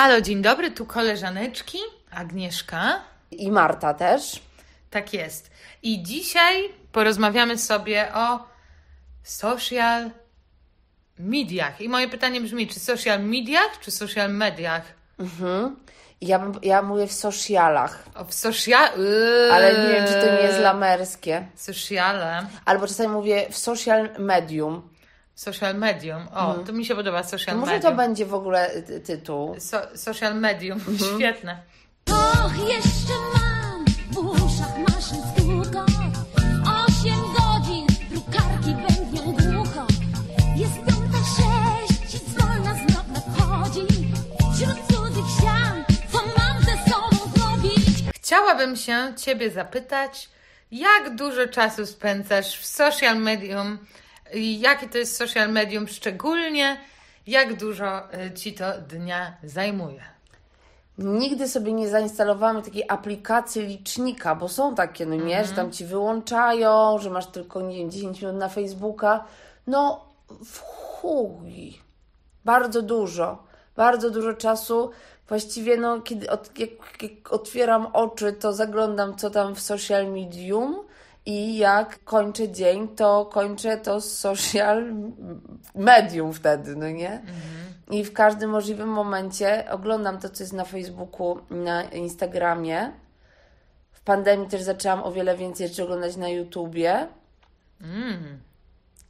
Halo, dzień dobry, tu koleżaneczki, Agnieszka. I Marta też. Tak jest. I dzisiaj porozmawiamy sobie o social mediach. I moje pytanie brzmi, czy social mediach, czy social mediach? Mhm. Ja, bym, ja mówię w socialach, O, w social... ale nie wiem, czy to nie jest lamerskie. Sociale. Albo czasami mówię w social medium. Social medium. O, to mi się podoba social Może medium. to będzie w ogóle ty- tytuł. So, social medium. Świetne. Och, jeszcze mam w uszach maszyn stłuko. Osiem godzin drukarki bębnią głucho. Jest piąta sześć i zwolna znów nadchodzi. Wśród cudzych ścian, co mam ze sobą zrobić? Chciałabym się Ciebie zapytać, jak dużo czasu spędzasz w social medium jakie to jest social medium szczególnie, jak dużo y, Ci to dnia zajmuje? Nigdy sobie nie zainstalowałam takiej aplikacji licznika, bo są takie, no nie, że tam ci wyłączają, że masz tylko, nie wiem, 10 minut na Facebooka. No, w chuj. Bardzo dużo. Bardzo dużo czasu. Właściwie, no, kiedy od, jak, jak otwieram oczy, to zaglądam, co tam w social medium. I jak kończę dzień, to kończę to z social medium wtedy, no nie? I w każdym możliwym momencie oglądam to, co jest na Facebooku, na Instagramie. W pandemii też zaczęłam o wiele więcej rzeczy oglądać na YouTubie.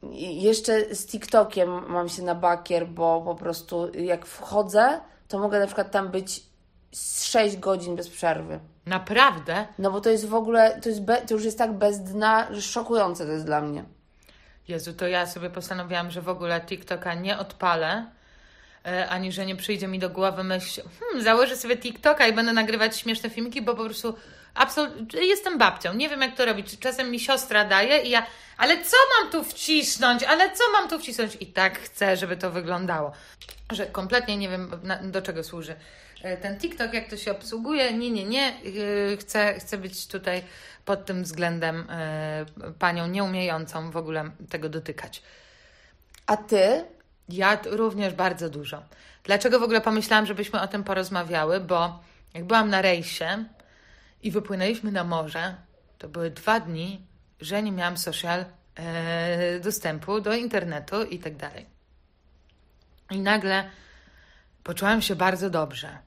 I jeszcze z TikTokiem mam się na bakier, bo po prostu jak wchodzę, to mogę na przykład tam być 6 godzin bez przerwy. Naprawdę? No bo to jest w ogóle, to, jest be, to już jest tak bez dna, że szokujące to jest dla mnie. Jezu, to ja sobie postanowiłam, że w ogóle TikToka nie odpalę, e, ani że nie przyjdzie mi do głowy myśl, hmm, założę sobie TikToka i będę nagrywać śmieszne filmiki, bo po prostu absolutnie jestem babcią, nie wiem jak to robić. Czasem mi siostra daje i ja, ale co mam tu wcisnąć, ale co mam tu wcisnąć? I tak chcę, żeby to wyglądało. Że kompletnie nie wiem, do czego służy ten TikTok, jak to się obsługuje. Nie, nie, nie. Yy, Chcę, chcę być tutaj pod tym względem e, panią nieumiejącą w ogóle tego dotykać. A ty? Ja również bardzo dużo. Dlaczego w ogóle pomyślałam, żebyśmy o tym porozmawiały? Bo jak byłam na rejsie i wypłynęliśmy na morze, to były dwa dni, że nie miałam social e, dostępu do internetu i tak dalej. I nagle poczułam się bardzo dobrze,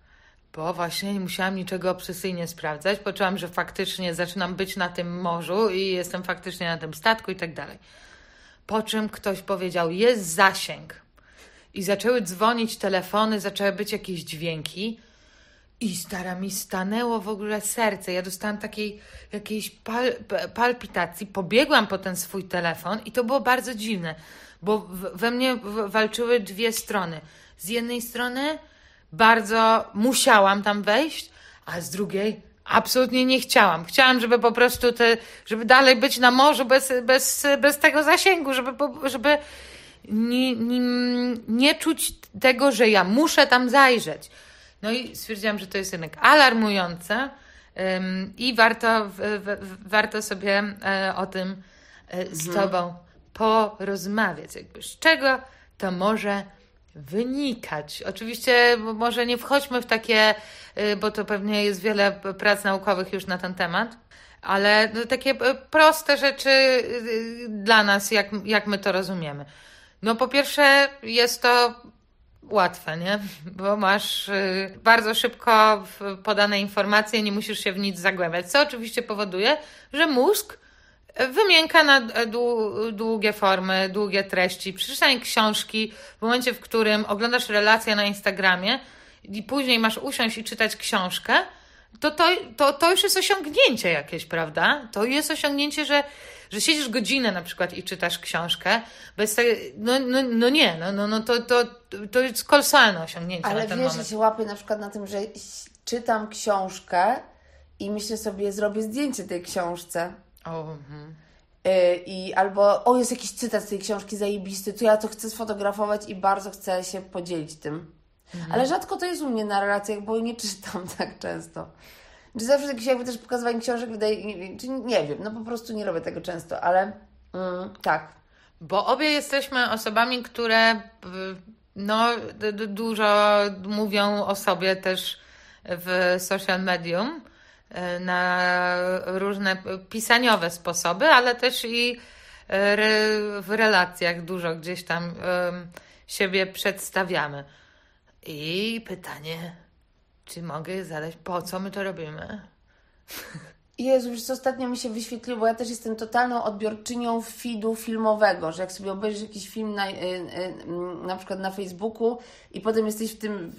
bo właśnie nie musiałam niczego obsesyjnie sprawdzać. Poczułam, że faktycznie zaczynam być na tym morzu i jestem faktycznie na tym statku i tak dalej. Po czym ktoś powiedział: Jest zasięg. I zaczęły dzwonić telefony, zaczęły być jakieś dźwięki. I stara mi stanęło w ogóle serce. Ja dostałam takiej jakiejś pal, palpitacji. Pobiegłam po ten swój telefon i to było bardzo dziwne, bo we mnie walczyły dwie strony. Z jednej strony bardzo musiałam tam wejść, a z drugiej absolutnie nie chciałam. Chciałam, żeby po prostu te, żeby dalej być na morzu bez, bez, bez tego zasięgu, żeby, żeby nie, nie, nie czuć tego, że ja muszę tam zajrzeć. No i stwierdziłam, że to jest jednak alarmujące ym, i warto, w, w, warto sobie e, o tym e, z Tobą porozmawiać. Jakby z czego to może wynikać. Oczywiście może nie wchodźmy w takie, y, bo to pewnie jest wiele prac naukowych już na ten temat, ale no, takie e, proste rzeczy y, dla nas, jak, jak my to rozumiemy. No po pierwsze jest to łatwe, nie? Bo masz y, bardzo szybko podane informacje, nie musisz się w nic zagłębiać, co oczywiście powoduje, że mózg wymienka na dłu- długie formy, długie treści. Przeczytanie książki w momencie, w którym oglądasz relacje na Instagramie i później masz usiąść i czytać książkę, to, to, to, to już jest osiągnięcie jakieś, prawda? To jest osiągnięcie, że, że siedzisz godzinę na przykład i czytasz książkę, bez tego, no, no, no nie, no, no, no to, to, to jest kolosalne osiągnięcie Ale na ten wiesz, moment. się łapię na przykład na tym, że czytam książkę i myślę sobie, zrobię zdjęcie tej książce. O, mhm. Yy, I albo, o, jest jakiś cytat z tej książki zajebisty, to ja to chcę sfotografować i bardzo chcę się podzielić tym. Ale rzadko to jest u mnie na relacjach, bo nie czytam tak często. Czy zawsze jakieś jakby też pokazywanie książek wydaje, nie, czy nie wiem, no po prostu nie robię tego często, ale mm, tak. Bo obie jesteśmy osobami, które y, no, dużo mówią o sobie też w social medium na różne pisaniowe sposoby, ale też i e, w relacjach dużo gdzieś tam siebie przedstawiamy. I pytanie, czy mogę zadać, po co my to robimy? Jezu, już ostatnio mi się wyświetliło, bo ja też jestem totalną odbiorczynią feedu filmowego, że jak sobie obejrzysz jakiś film na, y, na przykład na Facebooku i potem jesteś w tym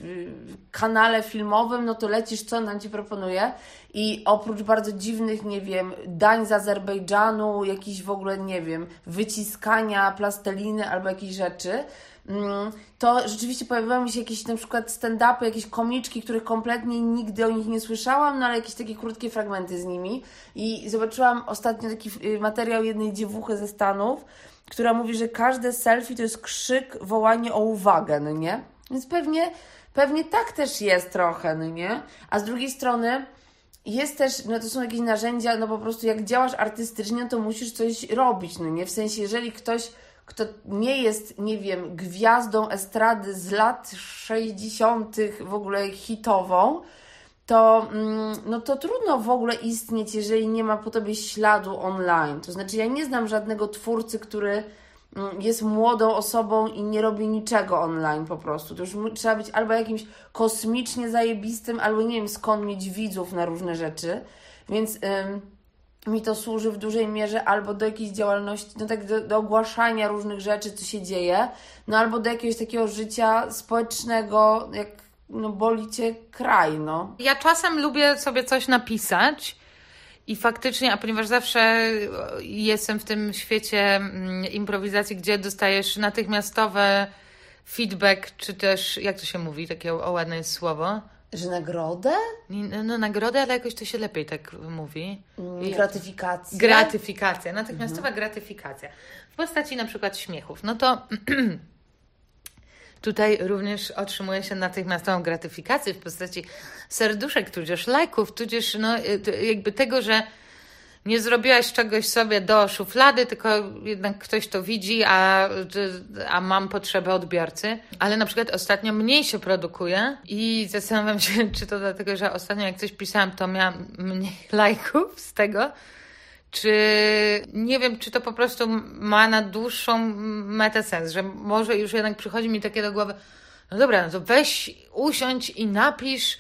kanale filmowym, no to lecisz, co nam Ci proponuje i oprócz bardzo dziwnych, nie wiem, dań z Azerbejdżanu, jakiś w ogóle, nie wiem, wyciskania plasteliny albo jakichś rzeczy, mm, to rzeczywiście pojawiały mi się jakieś na przykład stand-upy, jakieś komiczki, których kompletnie nigdy o nich nie słyszałam, no ale jakieś takie krótkie fragmenty z nimi. I zobaczyłam ostatnio taki y, materiał jednej dziewuchy ze Stanów, która mówi, że każde selfie to jest krzyk, wołanie o uwagę, no nie? Więc pewnie, pewnie tak też jest trochę, no nie? A z drugiej strony jest też, no to są jakieś narzędzia, no po prostu jak działasz artystycznie, to musisz coś robić, no nie? W sensie, jeżeli ktoś, kto nie jest, nie wiem, gwiazdą estrady z lat 60. w ogóle hitową, to, mm, no to trudno w ogóle istnieć, jeżeli nie ma po tobie śladu online. To znaczy, ja nie znam żadnego twórcy, który jest młodą osobą i nie robi niczego online po prostu. To już trzeba być albo jakimś kosmicznie zajebistym, albo nie wiem skąd mieć widzów na różne rzeczy. Więc ym, mi to służy w dużej mierze albo do jakiejś działalności, no tak do, do ogłaszania różnych rzeczy, co się dzieje, no albo do jakiegoś takiego życia społecznego, jak no boli cię kraj, no. Ja czasem lubię sobie coś napisać i faktycznie, a ponieważ zawsze e, jestem w tym świecie mm, improwizacji, gdzie dostajesz natychmiastowy feedback, czy też, jak to się mówi, takie o ładne jest słowo, Że nagrodę? Nie, no nagrodę, ale jakoś to się lepiej tak mówi. Mm, Gratyfikację? Gratyfikacja, natychmiastowa gratyfikacja. W postaci na przykład śmiechów. No to tutaj również otrzymuje się natychmiastową gratyfikację w postaci serduszek, tudzież lajków, tudzież no, y, jakby tego, że nie zrobiłaś czegoś sobie do szuflady, tylko jednak ktoś to widzi, a, a mam potrzebę odbiorcy. Ale na przykład ostatnio mniej się produkuje i zastanawiam się, czy to dlatego, że ostatnio jak coś pisałam, to miałam mniej lajków z tego, czy nie wiem, czy to po prostu ma na dłuższą metę sens, że może już jednak przychodzi mi takie do głowy, no dobra, no to weź, usiądź i napisz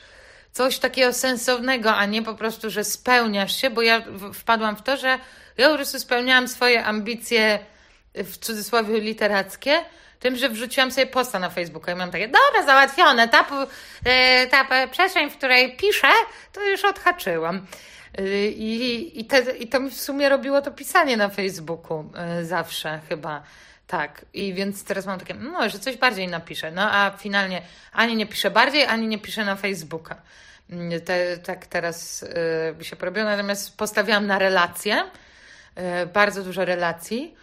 coś takiego sensownego, a nie po prostu, że spełniasz się, bo ja wpadłam w to, że ja po prostu spełniałam swoje ambicje w cudzysłowie literackie, tym, że wrzuciłam sobie posta na Facebooka i mam takie, dobra, załatwione, ta, e, ta przestrzeń, w której piszę, to już odhaczyłam. I, i, te, I to mi w sumie robiło to pisanie na Facebooku y, zawsze chyba. Tak, i więc teraz mam takie, no, że coś bardziej napiszę. No a finalnie ani nie piszę bardziej, ani nie piszę na Facebooka. Mm, Te, tak teraz by się porobiło. Natomiast postawiłam na relacje, y, bardzo dużo relacji.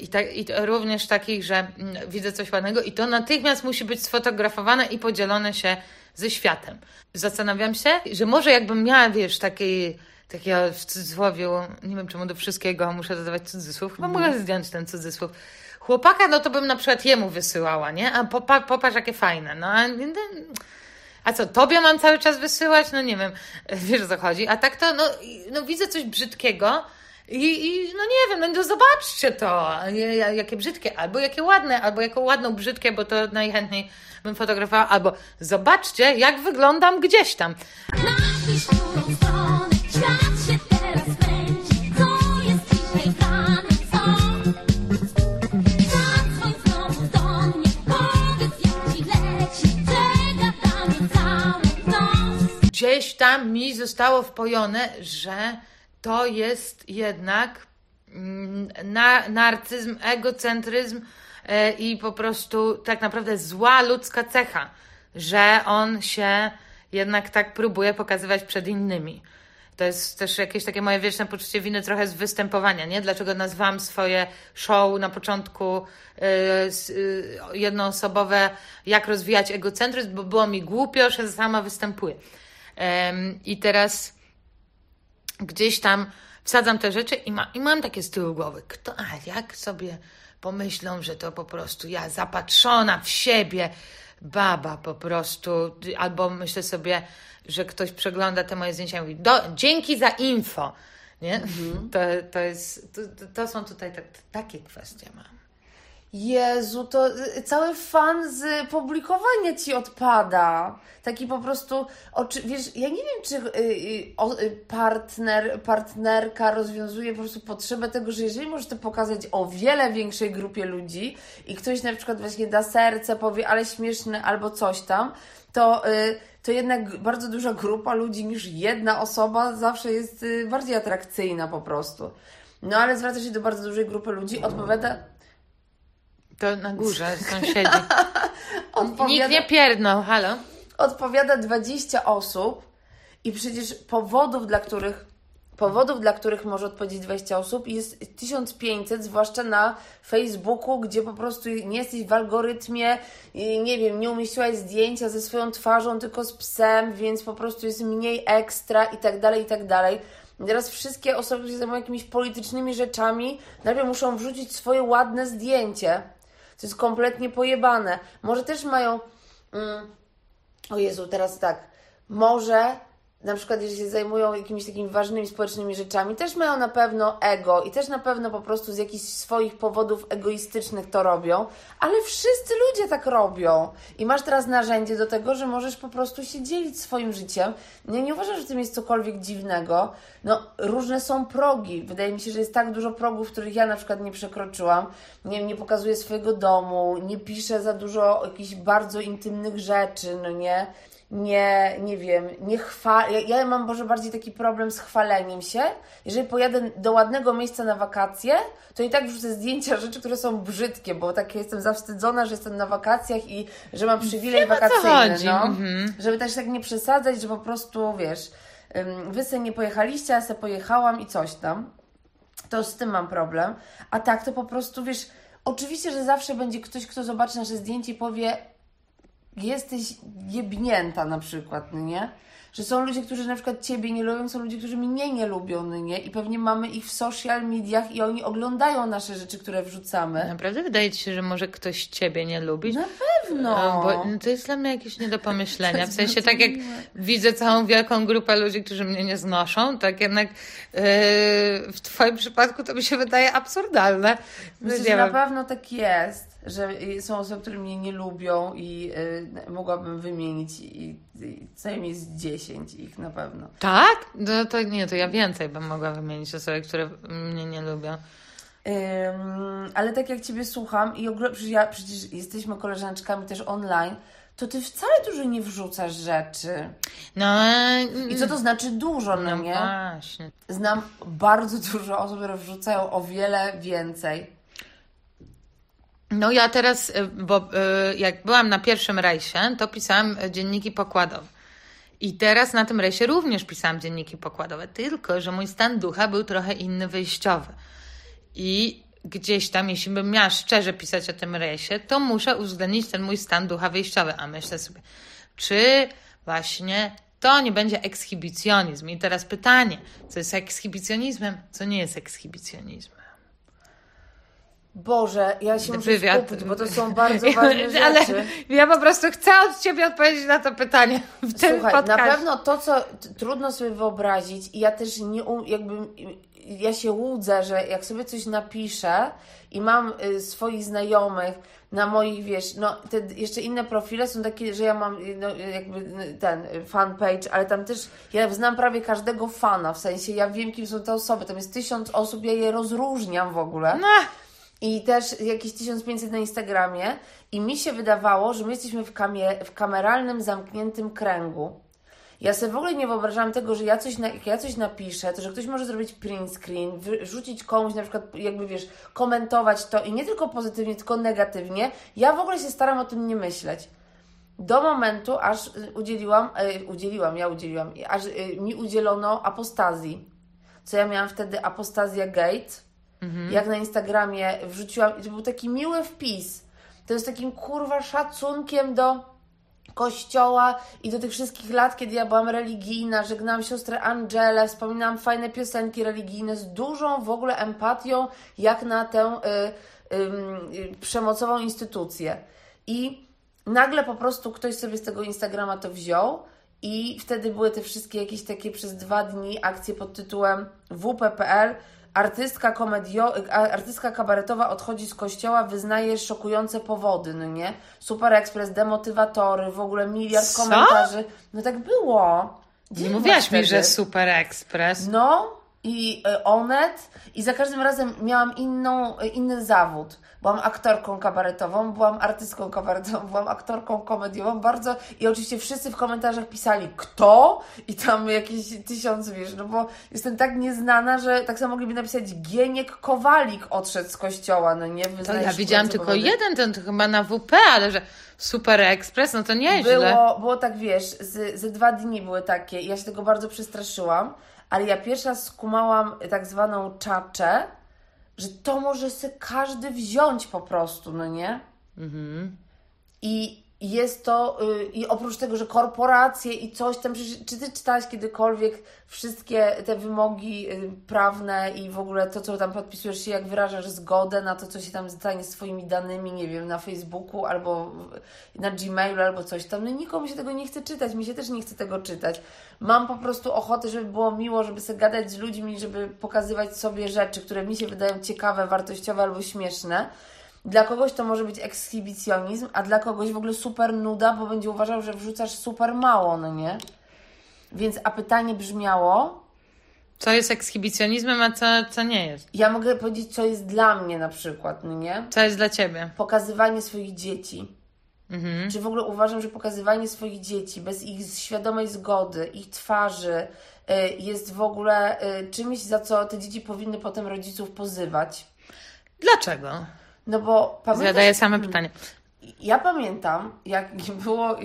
I, I również takich, że mm, widzę coś ładnego i to natychmiast musi być sfotografowane i podzielone się ze światem. Zastanawiam się, że może jakbym miała, wiesz, takiej, takiego w cudzysłowie, nie wiem czemu do wszystkiego muszę dodawać cudzysłów, chyba mogę zdjąć ten cudzysłów. Chłopaka, no to bym na przykład jemu wysyłała, nie? A popa, popatrz, jakie fajne. No, a, a co, tobie mam cały czas wysyłać? No nie wiem, wiesz o co chodzi. A tak to, no, no widzę coś brzydkiego, i, I no nie wiem, no, no zobaczcie to, ja- jakie brzydkie, albo jakie ładne, albo jaką ładną brzydkie, bo to najchętniej bym fotografowała, albo zobaczcie, jak wyglądam gdzieś tam. Napisz, w którą stronę świat się teraz kręci. Co jest dzisiaj grane, co? Zadzwoń znowu do mnie, powiedz jak ci leci. Że gadamy całą noc. Gdzieś tam mi zostało wpojone, że to jest jednak mm, na, narcyzm, egocentryzm e, i po prostu tak naprawdę zła ludzka cecha, że on się jednak tak próbuje pokazywać przed innymi. To jest też jakieś takie moje wieczne poczucie winy trochę z występowania, nie? Dlaczego nazwałam swoje show na początku y, s- y, jednoosobowe Jak rozwijać egocentryzm, bo było mi głupio, że sama występuję. Em, I teraz gdzieś tam wsadzam te rzeczy i, ma, i mam takie z tyłu głowy, kto, a jak sobie pomyślą, że to po prostu ja zapatrzona w siebie baba po prostu, albo myślę sobie, że ktoś przegląda te moje zdjęcia i mówi, do, dzięki za info, nie? To, to, jest, to- to są tutaj tak, takie kwestie mam. Jezu, to y, cały fan z publikowania ci odpada. Taki po prostu, oczy, wiesz, ja nie wiem, czy y, y, partner, partnerka rozwiązuje po prostu potrzebę tego, że jeżeli możesz to pokazać o wiele większej grupie ludzi i ktoś na przykład właśnie da serce, powie, ale śmieszne albo coś tam, to, to jednak bardzo duża grupa ludzi niż jedna osoba zawsze jest bardziej atrakcyjna po prostu. No ale zwraca się do bardzo dużej grupy ludzi, odpowiada To na górze sąsiedzi. Odpowiada, Nikt nie pierdnął, halo? odpowiada 20 osób i przecież powodów, dla których powodów, dla których może odpowiedzieć 20 osób jest 1500, zwłaszcza na Facebooku, gdzie po prostu nie jesteś w algorytmie, nie wiem, nie umieściłaś zdjęcia ze swoją twarzą, tylko z psem, więc po prostu jest mniej ekstra i tak dalej, i tak dalej. Teraz wszystkie osoby, które się zajmują jakimiś politycznymi rzeczami, najpierw muszą wrzucić swoje ładne zdjęcie. To jest kompletnie pojebane. Może też mają... Mm, o Jezu, teraz tak. Może na przykład, jeżeli się zajmują jakimiś takimi ważnymi społecznymi rzeczami, też mają na pewno ego i też na pewno po prostu z jakichś swoich powodów egoistycznych to robią, ale wszyscy ludzie tak robią. I masz teraz narzędzie do tego, że możesz po prostu się dzielić swoim życiem. Nie, nie uważam, że w tym jest cokolwiek dziwnego. No, różne są progi. Wydaje mi się, że jest tak dużo progów, których ja na przykład nie przekroczyłam. Nie, nie pokazuję swojego domu, nie piszę za dużo jakichś bardzo intymnych rzeczy, no nie nie, nie wiem, nie chwal. Ja, ja mam może bardziej taki problem z chwaleniem się. Jeżeli pojadę do ładnego miejsca na wakacje, to i tak wrzucę zdjęcia rzeczy, które są brzydkie, bo tak jestem zawstydzona, że jestem na wakacjach i że mam przywilej Wiem, wakacyjny. No. Mhm. Żeby też tak nie przesadzać, że po prostu wiesz, wy se nie pojechaliście, a se pojechałam i coś tam. To z tym mam problem. A tak to po prostu wiesz, oczywiście, że zawsze będzie ktoś, kto zobaczy nasze zdjęcie i powie, jesteś jebnięta na przykład, no nie? Że są ludzie, którzy na przykład Ciebie nie lubią, są ludzie, którzy mnie nie lubią, no nie? I pewnie mamy ich w social mediach i oni oglądają nasze rzeczy, które wrzucamy. Naprawdę wydaje ci się, że może ktoś ciebie nie lubi? Na pewno. No, bo to jest dla mnie jakieś nie do pomyślenia. W sensie, tak jak widzę całą wielką grupę ludzi, którzy mnie nie znoszą, tak jednak yy, w Twoim przypadku to mi się wydaje absurdalne. Myślę, Nie że na pewno tak jest, że są osoby, które mnie nie lubią i y, mogłabym wymienić i, i co najmniej z 10 ich na pewno. Tak? No to nie, to ja więcej bym mogła wymienić osoby, które mnie nie lubią. Ym, ale tak jak Ciebie słucham i ogólnie, przecież, ja, przecież jesteśmy koleżaneczkami też online, to Ty wcale dużo nie wrzucasz rzeczy. No, I co to znaczy dużo, no no nie? właśnie. Znam bardzo dużo osób, które wrzucają o wiele więcej. No ja teraz, y, bo y, jak byłam na pierwszym rejsie, to pisałam y, dzienniki pokładowe. I teraz na tym rejsie również pisałam dzienniki pokładowe, tylko że mój stan ducha był trochę inny wyjściowy. I gdzieś tam, jeśli bym miała szczerze pisać o tym rejsie, to muszę uwzględnić ten mój stan ducha wyjściowy. A myślę sobie, czy właśnie to nie będzie ekshibicjonizm? I teraz pytanie, co jest ekshibicjonizmem, co nie jest ekshibicjonizmem? Boże, ja się muszę Wywiad. skupić, bo to są bardzo ważne Ale rzeczy. ja po prostu chcę od Ciebie odpowiedzieć na to pytanie w tym Słuchaj, podcaście. na pewno to, co trudno sobie wyobrazić, i ja też nie um, jakby ja się łudzę, że jak sobie coś napiszę i mam y, swoich znajomych na moich, wiesz, no te jeszcze inne profile są takie, że ja mam y, no, y, jakby ten fanpage, ale tam też ja znam prawie każdego fana, w sensie ja wiem, kim są te osoby, tam jest tysiąc osób, ja je rozróżniam w ogóle. No, I też jakieś 1500 na Instagramie. I mi się wydawało, że my jesteśmy w, kamie, w kameralnym, zamkniętym kręgu. Ja sobie w ogóle nie wyobrażałam tego, że ja coś, na, jak ja coś napiszę, to że ktoś może zrobić print screen, wrzucić komuś, na przykład, jakby wiesz, komentować to i nie tylko pozytywnie, tylko negatywnie. Ja w ogóle się staram o tym nie myśleć. Do momentu, aż y, udzieliłam, y, udzieliłam, ja udzieliłam, aż y, mi udzielono apostazji. Co ja miałam wtedy apostazja gate jak na Instagramie wrzuciłam, i to był taki miły wpis. To jest takim kurwa szacunkiem do kościoła i do tych wszystkich lat, kiedy ja byłam religijna, żegnałam siostrę Angelę, wspominałam fajne piosenki religijne z dużą w ogóle empatią, jak na tę ym, y, przemocową instytucję. I nagle po prostu ktoś sobie z tego Instagrama to wziął i wtedy były te wszystkie jakieś takie przez dwa dni akcje pod tytułem WPPL artystka komedio, artystka kabaretowa odchodzi z kościoła, wyznaje szokujące powody, no nie? Super Express, demotywatory, w ogóle miliard Co? komentarzy. No tak było. Nie mówiłaś mi, że Super Express. No i y, Onet i za każdym razem miałam inną, y, inny zawód. Byłam aktorką kabaretową, byłam artystką kabaretową, byłam aktorką komediową, bardzo i oczywiście wszyscy w komentarzach pisali kto i tam jakieś tysiąc, wiesz, no bo jestem tak nieznana, że tak samo mogliby napisać Gieniek Kowalik odszedł z kościoła, no nie? To ja widziałam tylko powody. jeden, ten chyba na WP, ale że Super Express, no to nieźle. Było, było tak, wiesz, z, ze dwa dni były takie. Ja się tego bardzo przestraszyłam, ale ja pierwsza skumałam tak zwaną czaczę, że to może sobie każdy wziąć po prostu, no nie? I jest to, y, i oprócz tego, że korporacje i coś tam, czy ty czytałaś kiedykolwiek wszystkie te wymogi y, prawne i w ogóle to, co tam podpisujesz się, jak wyrażasz zgodę na to, co się tam stanie z Twoimi danymi, nie wiem, na Facebooku albo na Gmailu albo coś tam. No nikomu się tego nie chce czytać, mi się też nie chce tego czytać. Mam po prostu ochotę, żeby było miło, żeby sobie gadać z ludźmi, żeby pokazywać sobie rzeczy, które mi się wydają ciekawe, wartościowe albo śmieszne. Dla kogoś to może być ekshibicjonizm, a dla kogoś w ogóle super nuda, bo będzie uważał, że wrzucasz super mało, no nie? Więc, a pytanie brzmiało, Co jest ekshibicjonizmem, a co, co nie jest? ja mogę powiedzieć, co jest dla mnie na przykład, no nie? Co jest dla ciebie? Pokazywanie swoich dzieci. Mhm. Czy w ogóle uważam, że pokazywanie swoich dzieci bez ich świadomej zgody, ich twarzy, y, jest w ogóle y, czymś, za co te dzieci powinny potem rodziców pozywać? Dlaczego? No bo pamiętasz, Zadaję same pytanie. Ja pamiętam, jak było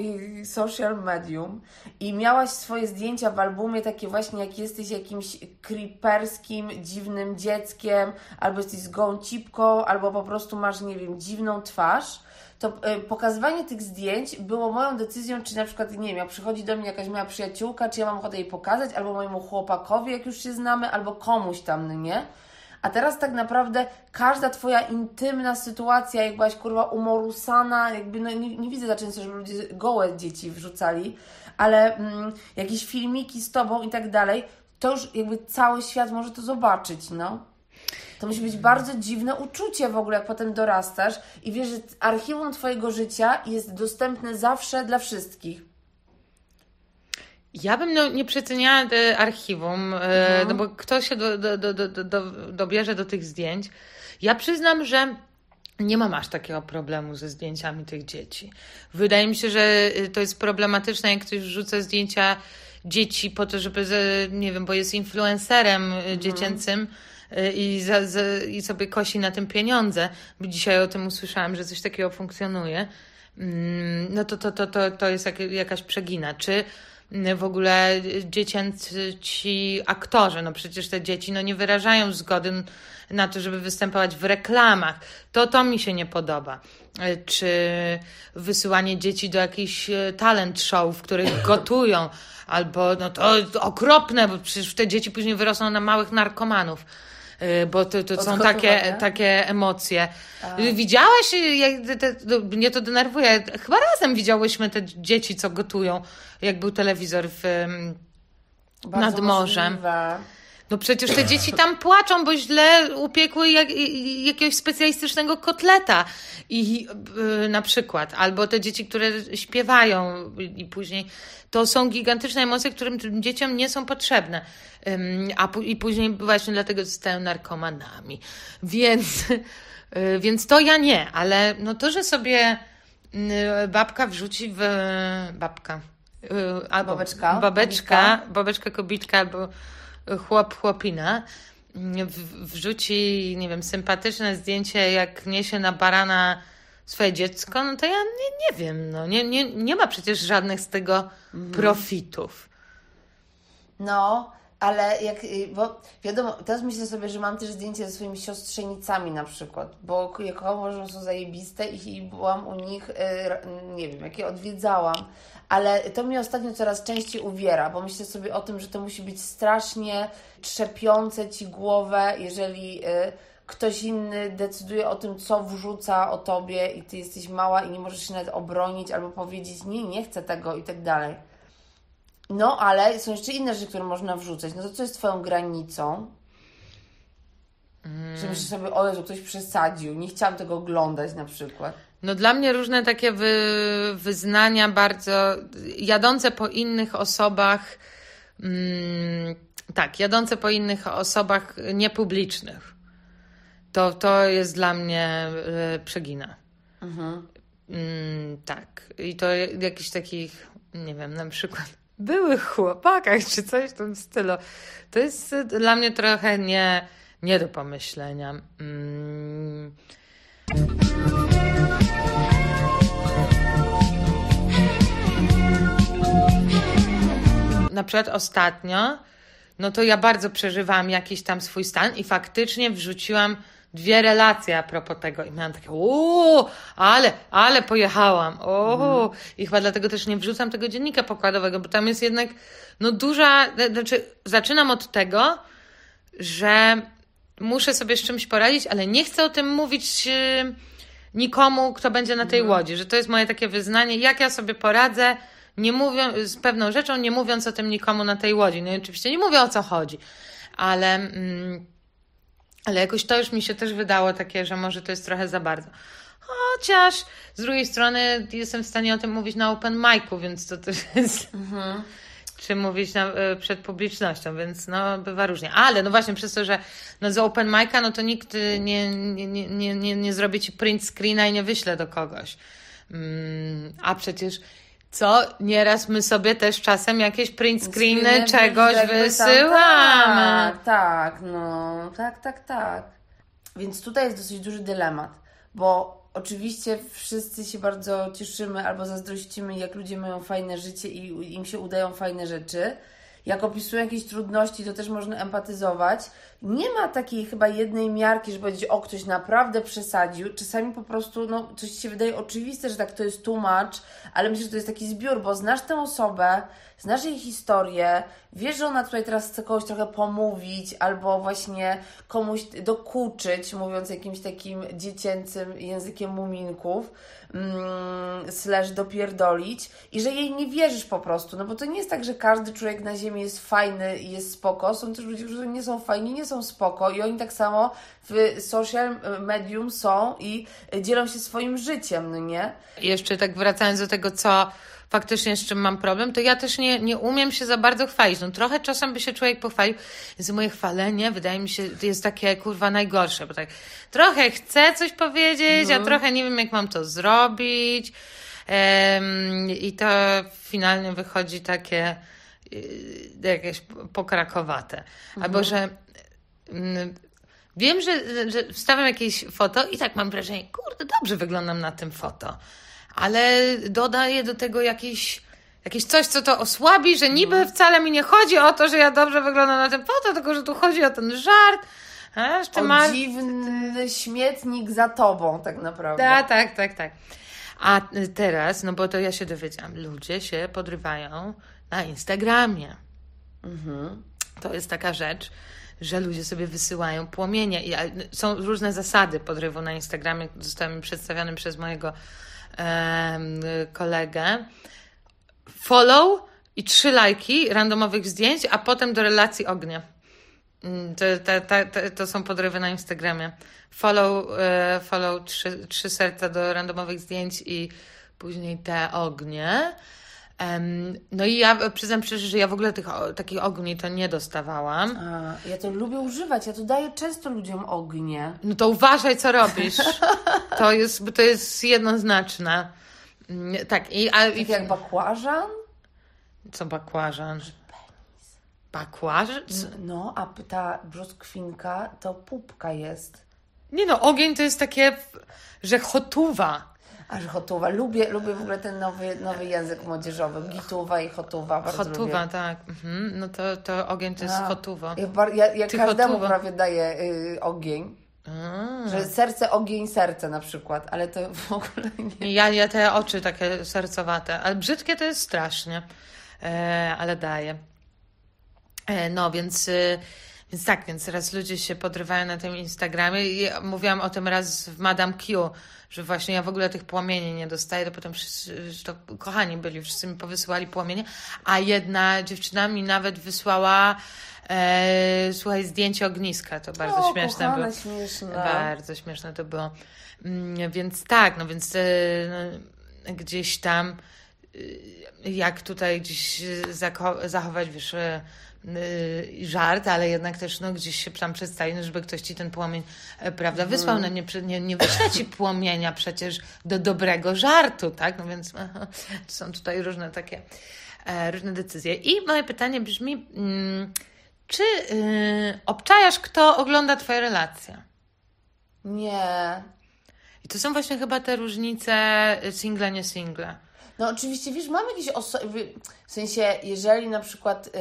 social medium i miałaś swoje zdjęcia w albumie takie właśnie, jak jesteś jakimś creeperskim, dziwnym dzieckiem, albo jesteś z gołą cipką, albo po prostu masz, nie wiem, dziwną twarz, to y, pokazywanie tych zdjęć było moją decyzją, czy na przykład, nie wiem, jak przychodzi do mnie jakaś moja przyjaciółka, czy ja mam ochotę jej pokazać, albo mojemu chłopakowi, jak już się znamy, albo komuś tam, no nie? A teraz tak naprawdę każda twoja intymna sytuacja, jak byłaś kurwa umorusana, jakby no, nie, nie widzę za często, żeby ludzie gołe dzieci wrzucali, ale mm, jakieś filmiki z tobą i tak dalej, to już jakby cały świat może to zobaczyć, no. To musi być bardzo dziwne uczucie w ogóle, jak potem dorastasz i wiesz, że archiwum twojego życia jest dostępne zawsze dla wszystkich. Ja bym no, nie przeceniała e, archiwum, e, no bo kto się do, do, do, do, do, do, dobierze do tych zdjęć. Ja przyznam, że nie mam aż takiego problemu ze zdjęciami tych dzieci. Wydaje mi się, że e, to jest problematyczne, jak ktoś wrzuca zdjęcia dzieci po to, żeby, nie wiem, bo jest influencerem e, dziecięcym i, za, za, i sobie kosi na tym pieniądze. Bo dzisiaj o tym usłyszałam, że coś takiego funkcjonuje. Mm, No to, to, to, to, to jest jak, jakaś przegina. Czy w ogóle dziecięcy ci aktorzy, no przecież te dzieci no nie wyrażają zgody na to, żeby występować w reklamach. To to mi się nie podoba. E, Czy wysyłanie dzieci do jakichś e, talent show, w których gotują, albo no to okropne, bo przecież te dzieci później wyrosną na małych narkomanów. E, Bo to, to są takie, takie emocje. Widziałaś, jak te, te, mnie to denerwuje. Chyba razem widziałyśmy te dzieci, co gotują, jak był telewizor w, Bardzo nad morzem. możliwe. No przecież te dzieci tam płaczą, bo źle upiekły jak, jakiegoś specjalistycznego kotleta. I y, na przykład, albo te dzieci, które śpiewają i później. To są gigantyczne emocje, którym tym dzieciom nie są potrzebne. Ym, a i później właśnie dlatego zostają narkomanami. Więc, y, więc to ja nie, ale no to, że sobie y, babka wrzuci w babka. y, Albo Babeczka, babeczka, babeczka, kobitka albo chłop, chłopina wrzuci, nie wiem, sympatyczne zdjęcie, jak niesie na barana swoje dziecko, no to ja nie, nie wiem, no. Nie, nie, nie ma przecież żadnych z tego profitów. No, ale jak, y, bo wiadomo, teraz myślę sobie, że mam też zdjęcie ze swoimi siostrzenicami na przykład, bo jak uważam, że są zajebiste i, byłam u nich, y, nie wiem, jakie odwiedzałam, ale to mnie ostatnio coraz częściej uwiera, bo myślę sobie o tym, że to musi być strasznie trzepiące Ci głowę, jeżeli y, ktoś inny decyduje o tym, co wrzuca o tobie i ty jesteś mała i nie możesz się nawet obronić albo powiedzieć nie, nie chcę tego i tak dalej. No, ale są jeszcze inne rzeczy, które można wrzucać. No to co jest twoją granicą? Że myślisz sobie, o Jezu, ktoś przesadził, nie chciałam tego oglądać na przykład. No dla mnie różne takie wy, wyznania bardzo jadące po innych osobach, mm, tak, jadące po innych osobach niepublicznych. To, to jest dla mnie y, przegina. Mm, tak. I to jakichś takich, nie wiem, na przykład byłych chłopakach czy coś w tym stylu. To jest y, dla mnie trochę nie, nie do pomyślenia. Mm. na przykład ostatnio, no to ja bardzo przeżywałam jakiś tam swój stan i faktycznie wrzuciłam dwie relacje a propos tego. I miałam takie, uuu, ale, ale pojechałam, o, i chyba dlatego też nie wrzucam tego dziennika pokładowego, bo tam jest jednak, no duża, znaczy zaczynam od tego, że muszę sobie z czymś poradzić, ale nie chcę o tym mówić yy, nikomu, kto będzie na tej łodzi, że to jest moje takie wyznanie, jak ja sobie poradzę, nie mówią, z pewną rzeczą, nie mówiąc o tym nikomu na tej łodzi. No i oczywiście nie mówię o co chodzi, ale, mm, ale jakoś to już mi się też wydało takie, że może to jest trochę za bardzo. Chociaż z drugiej strony jestem w stanie o tym mówić na open micu, więc to też jest. Czy mówić na, y, przed publicznością, więc no bywa różnie. Ale no właśnie przez to, że no z open mic'a, no to nikt y, nie, nie, nie, nie, nie, nie zrobi ci print screena i nie wyśle do kogoś. Mm, a przecież co nieraz my sobie też czasem jakieś print screeny Screeny czegoś wysyłamy. Tak, tak, no, tak, tak, tak. Więc tutaj jest dosyć duży dylemat, bo oczywiście wszyscy się bardzo cieszymy albo zazdrościmy, jak ludzie mają fajne życie i im się udają fajne rzeczy. Jak opisują jakieś trudności, to też można empatyzować. Nie ma takiej chyba jednej miarki, żeby powiedzieć, o, ktoś naprawdę przesadził. Czasami po prostu, no, coś się wydaje oczywiste, że tak to jest tłumacz, ale myślę, że to jest taki zbiór, bo znasz tę osobę, znasz jej historię, wiesz, że ona tutaj teraz chce kogoś trochę pomówić, albo właśnie komuś dokuczyć, mówiąc jakimś takim dziecięcym językiem muminków, mm, slash dopierdolić i że jej nie wierzysz po prostu, no bo to nie jest tak, że każdy człowiek na ziemi jest fajny i jest spoko, są też ludzie, którzy nie są fajni, nie są spoko i oni tak samo w social medium są i dzielą się swoim życiem, no nie? Jeszcze tak wracając do tego, co faktycznie z czym mam problem, to ja też nie, nie umiem się za bardzo chwalić. No trochę czasem by się człowiek pochwalił, więc moje chwalenie wydaje mi się jest takie kurwa najgorsze, bo tak trochę chcę coś powiedzieć, a trochę nie wiem jak mam to zrobić Em, i to finalnie wychodzi takie y, jakieś pokrakowate. Albo, że mm, Wiem, że, że wstawiam jakieś foto i tak mam wrażenie, kurde, dobrze wyglądam na tym foto, ale dodaję do tego jakieś, jakieś coś, co to osłabi, że niby wcale mi nie chodzi o to, że ja dobrze wyglądam na tym foto, tylko że tu chodzi o ten żart. A, ty O masz... dziwny śmietnik za tobą, tak naprawdę. Tak, tak, tak, tak. A teraz, no bo to ja się dowiedziałam, ludzie się podrywają na Instagramie. To jest taka rzecz, że ludzie sobie wysyłają płomienie. I a, są różne zasady podrywu na Instagramie. Zostały mi przedstawione przez mojego em, kolegę. Follow i trzy lajki randomowych zdjęć, a potem do relacji ognia. Mm, To, to, to, to, to są podrywy na Instagramie. Follow, e, follow trzy, trzy serca do randomowych zdjęć i później te ognie. No i ja przyznam szczerze, że ja w ogóle tych takich ogni to nie dostawałam. A, ja to lubię używać, ja to daję często ludziom ognie. No to uważaj, co robisz. To jest, bo to jest jednoznaczne. Mm, Tak, i, a, i Tak jak bakłażan? co bakłażan? Bakłażan? No, a ta brzoskwinka to pupka jest. Nie no, ogień to jest takie, że chotuwa. Aż hotuwa. Lubię, lubię w ogóle ten nowy, nowy język młodzieżowy. Gituwa i hotuwa. Bardzo Chotuwa, lubię. tak. Mhm. No to, to ogień to jest A, chotuwa. Ja, ja, ja każdemu hotuwa. prawie daję y, ogień. A. Że serce, ogień, serce na przykład. Ale to w ogóle nie. Ja, ja te oczy takie sercowate, ale brzydkie to jest strasznie, e, ale daję. E, no więc, y, Więc tak, więc teraz ludzie się podrywają na tym Instagramie i mówiłam o tym raz w Madame Q, że właśnie ja w ogóle tych płomieni nie dostaję, to potem wszyscy, to kochani byli, wszyscy mi powysyłali płomienie, a jedna dziewczyna mi nawet wysłała e, słuchaj, zdjęcie ogniska, to bardzo O, śmieszne kochane, było. śmieszne. Bardzo śmieszne to było. Mm, Więc tak, no więc e, no, gdzieś tam y, jak tutaj gdzieś zako- zachować, wiesz, y, żart, ale jednak też no, gdzieś się tam przedstawić, no, żeby ktoś ci ten płomień, e, prawda, wysłał. No nie, nie, nie wyśle ci płomienia przecież do dobrego żartu, tak? No więc są tutaj różne takie, e, różne decyzje. I moje pytanie brzmi, mm, czy y, obczajasz, kto ogląda twoje relacje? Nie. I to są właśnie chyba te różnice y, single, nie single. No oczywiście, wiesz, mam jakieś osoby, w sensie, jeżeli na przykład y,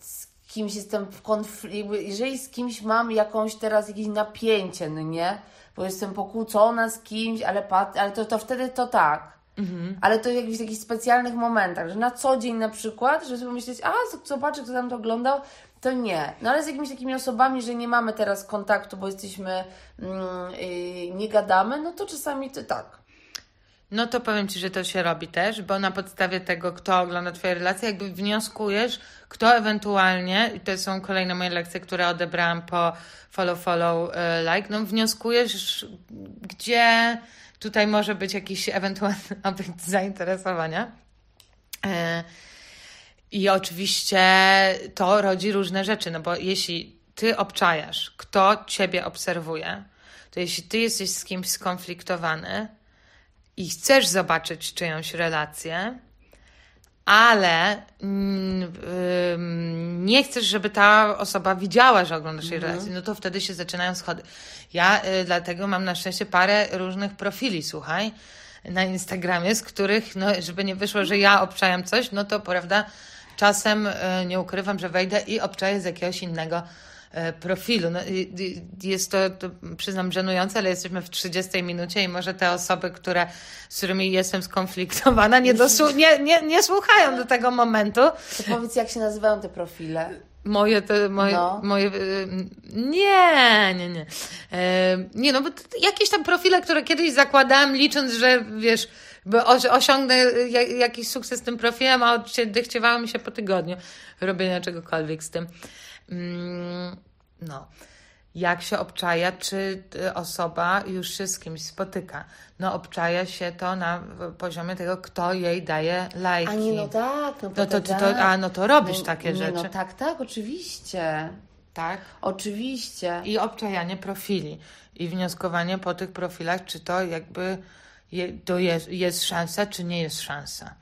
z kimś jestem w konflikcie, jeżeli z kimś mam jakąś teraz jakieś napięcie, no nie? Bo jestem pokłócona z kimś, ale, pat, ale to, to wtedy to tak. Ale to w jakichś specjalnych momentach, że na co dzień na przykład, żeby sobie myśleć, a zobaczę, kto tam to oglądał, to nie. No ale z jakimiś takimi osobami, że nie mamy teraz kontaktu, bo jesteśmy, mm, y, nie gadamy, no to czasami to tak. No to powiem Ci, że to się robi też, bo na podstawie tego, kto ogląda Twoje relacje, jakby wnioskujesz, kto ewentualnie, i to są kolejne moje lekcje, które odebrałam po follow, follow, e, like, no wnioskujesz, gdzie tutaj może być jakiś ewentualny obiekt zainteresowania. E, I oczywiście to rodzi różne rzeczy, no bo jeśli ty obczajasz, kto ciebie obserwuje, to jeśli ty jesteś z kimś skonfliktowany i chcesz zobaczyć czyjąś relację, ale mm, nie chcesz, żeby ta osoba widziała, że oglądasz jej relację, no to wtedy się zaczynają schody. Ja y, dlatego mam na szczęście parę różnych profili, słuchaj, na Instagramie, z których, no, żeby nie wyszło, że ja obczajam coś, no to prawda, czasem y, nie ukrywam, że wejdę i obczaję z jakiegoś innego profilu. No, jest to, to, przyznam, żenujące, ale jesteśmy w 30 minucie i może te osoby, które, z którymi jestem skonfliktowana, nie, dosłu- nie, nie, nie słuchają do tego momentu. To powiedz, jak się nazywają te profile? Moje, te, moje, No. moje, y, nie, nie, nie. E, nie, no bo jakieś tam profile, które kiedyś zakładałam, licząc, że wiesz, bo osiągnę ja- jakiś sukces z tym profilem, a odechciewało mi się po tygodniu robienia czegokolwiek z tym. Mm, no. Jak się obczaja, czy y, osoba już się z kimś spotyka? No, obczaja się to na poziomie tego, kto jej daje lajki. A nie, no tak, no, No to tak. to, a no to robisz No, takie nie, rzeczy. No tak, tak, oczywiście. tak. Oczywiście. I obczajanie profili. I wnioskowanie po tych profilach, czy to jakby je, to jest, jest szansa, czy nie jest szansa.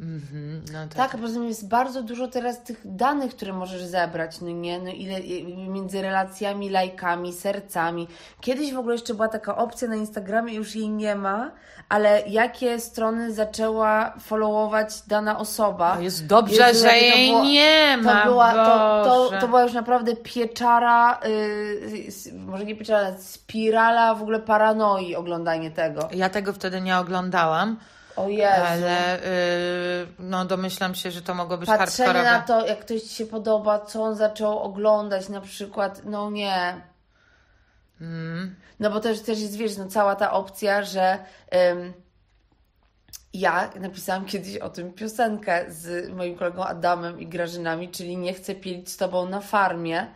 Mhm, no Tak, a poza tym jest bardzo dużo teraz tych danych, które możesz zebrać, no nie? No ile między relacjami, lajkami, sercami. Kiedyś w ogóle jeszcze była taka opcja na Instagramie, już jej nie ma, ale jakie strony zaczęła followować dana osoba. Jest dobrze, że jej było- nie ma. To była, to, to, to była już naprawdę pieczara, yy, może nie pieczara, spirala w ogóle paranoi oglądanie tego. Ja tego wtedy nie oglądałam, O Jezu. ale y, no domyślam się, że to mogło być Patrzenie hardkorowe. na to, jak ktoś Ci się podoba, co on zaczął oglądać na przykład, no nie. Mm. No bo też, też jest, wiesz, no cała ta opcja, że ym, ja napisałam kiedyś o tym piosenkę z moim kolegą Adamem i Grażynami, czyli Nie chcę pielić z Tobą na farmie,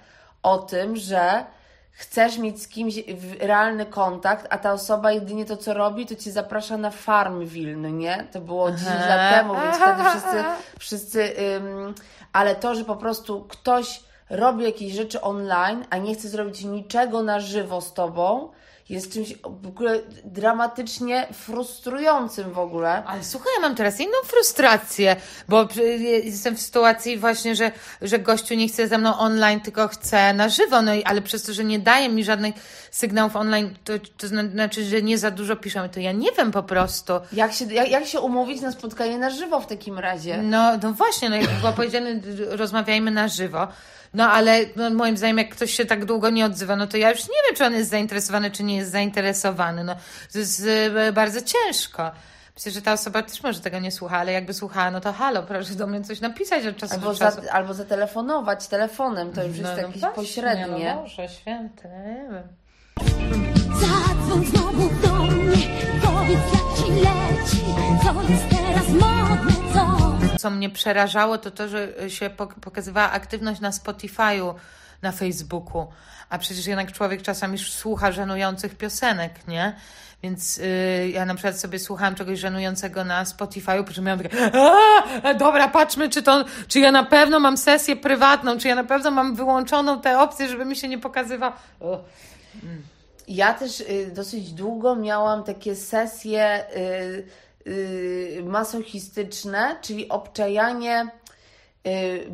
o tym, że chcesz mieć z kimś realny kontakt, a ta osoba jedynie to, co robi, to Cię zaprasza na Farmville, no nie? To było 10 lat temu, więc wtedy wszyscy, wszyscy ale to, że po prostu ktoś robi jakieś rzeczy online, a nie chce zrobić niczego na żywo z Tobą, jest czymś w ogóle dramatycznie frustrującym w ogóle. Ale słuchaj, ja mam teraz inną frustrację, bo przy- jestem w sytuacji właśnie, że, że gościu nie chce ze mną online, tylko chce na żywo, no i ale przez to, że nie daje mi żadnych sygnałów online, to, to zna- znaczy, że nie za dużo piszemy, to ja nie wiem po prostu. Jak się, jak, jak się umówić na spotkanie na żywo w takim razie? No, no właśnie, no jak było powiedziane, rozmawiajmy na żywo. No ale no, moim zdaniem, jak ktoś się tak długo nie odzywa, no to ja już nie wiem, czy on jest zainteresowany, czy nie jest zainteresowany. No, to jest e, bardzo ciężko. Myślę, że ta osoba też może tego nie słucha, ale jakby słuchała, no to halo, proszę do mnie coś napisać od czasu Albo, do za, czasu. albo zatelefonować telefonem, to już jest No, no jakieś właśnie, pośrednie. No Boże święty, no nie wiem. Zadzwoń znowu do mnie, powiedz jak ci leci, co jest teraz modne, co? Mnie przerażało, to to, że się pok- pokazywała aktywność na Spotify'u, na Facebooku. A przecież jednak człowiek czasami słucha żenujących piosenek, nie? Więc yy, ja na przykład sobie słuchałam czegoś żenującego na Spotify'u, po czym miałam takie, "A, dobra, patrzmy, czy to, czy ja na pewno mam sesję prywatną, czy ja na pewno mam wyłączoną tę opcję, żeby mi się nie pokazywał. Ja też y, dosyć długo miałam takie sesje y, masochistyczne, czyli obczajanie y,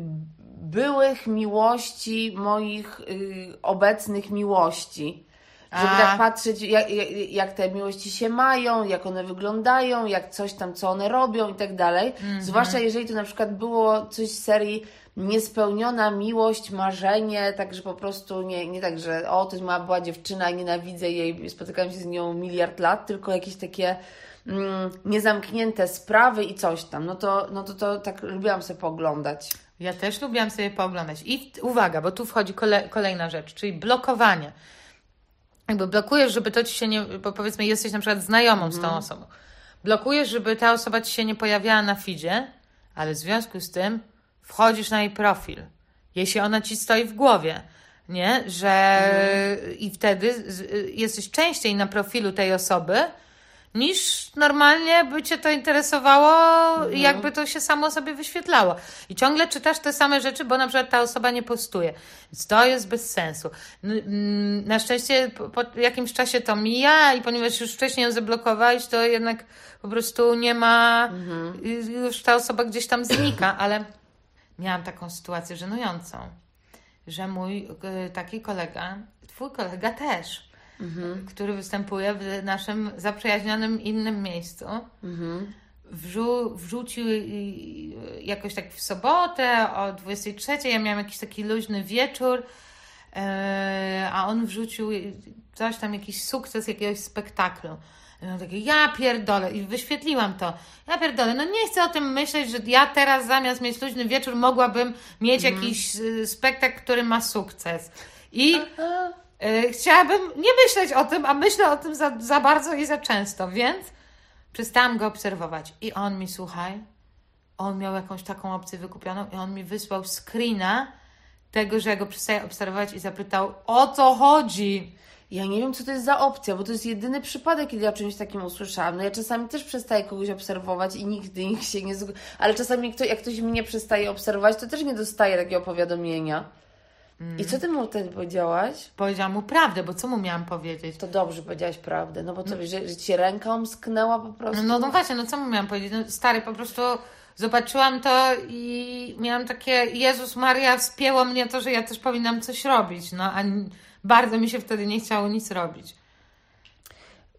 byłych miłości moich y, obecnych miłości. Żeby A. tak patrzeć, jak, jak, te miłości się mają, jak one wyglądają, jak coś tam, co one robią i tak dalej. Zwłaszcza jeżeli to na przykład było coś z serii niespełniona miłość, marzenie, także po prostu nie, nie tak, że o, to jest moja była dziewczyna i nienawidzę jej, spotykam się z nią miliard lat, tylko jakieś takie niezamknięte sprawy i coś tam. No to, no to, to tak lubiłam sobie pooglądać. Ja też lubiłam sobie pooglądać. I uwaga, bo tu wchodzi kole, kolejna rzecz, czyli blokowanie. Jakby blokujesz, żeby to ci się nie. Bo powiedzmy, jesteś na przykład znajomą z tą osobą. Blokujesz, żeby ta osoba ci się nie pojawiała na feedzie, ale w związku z tym wchodzisz na jej profil. Jeśli ona ci stoi w głowie, nie? Że i wtedy z- jesteś częściej na profilu tej osoby, niż normalnie by cię to interesowało, jakby to się samo sobie wyświetlało. I ciągle czytasz te same rzeczy, bo na przykład ta osoba nie postuje. Więc to jest bez sensu. Mm, Na szczęście po, po jakimś czasie to mija i ponieważ już wcześniej ją zablokowałeś, to jednak po prostu nie ma, y- już ta osoba gdzieś tam znika, ale miałam taką sytuację żenującą, że mój y, taki kolega, twój kolega też, który występuje w naszym zaprzyjaźnionym innym miejscu, wrzu- wrzucił jakoś tak w sobotę o 23, ja miałam jakiś taki luźny wieczór, e, a on wrzucił coś tam, jakiś sukces jakiegoś spektaklu. I takie, ja pierdolę, i wyświetliłam to. Ja pierdolę, no nie chcę o tym myśleć, że ja teraz zamiast mieć luźny wieczór, mogłabym mieć jakiś y, spektakl, który ma sukces. I y, chciałabym nie myśleć o tym, a myślę o tym za, za bardzo i za często, więc przestałam go obserwować. I on mi, słuchaj, on miał jakąś taką opcję wykupioną i on mi wysłał screena tego, że ja go przestaję obserwować i zapytał, o co chodzi? Ja nie wiem, co to jest za opcja, bo to jest jedyny przypadek, kiedy ja czymś takim usłyszałam. No ja czasami też przestaję kogoś obserwować i nigdy nikt się nie... Ale czasami jak ktoś mnie przestaje obserwować, to też nie dostaje takiego powiadomienia. I co ty mu wtedy powiedziałaś? Powiedziałam mu prawdę, bo co mu miałam powiedzieć? To dobrze powiedziałaś prawdę, no bo to, że, że ci ręka omsknęła po prostu. No, no właśnie, no co mu miałam powiedzieć? No, stary, po prostu zobaczyłam to i miałam takie, Jezus Maria, wspięło mnie to, że ja też powinnam coś robić, no a bardzo mi się wtedy nie chciało nic robić.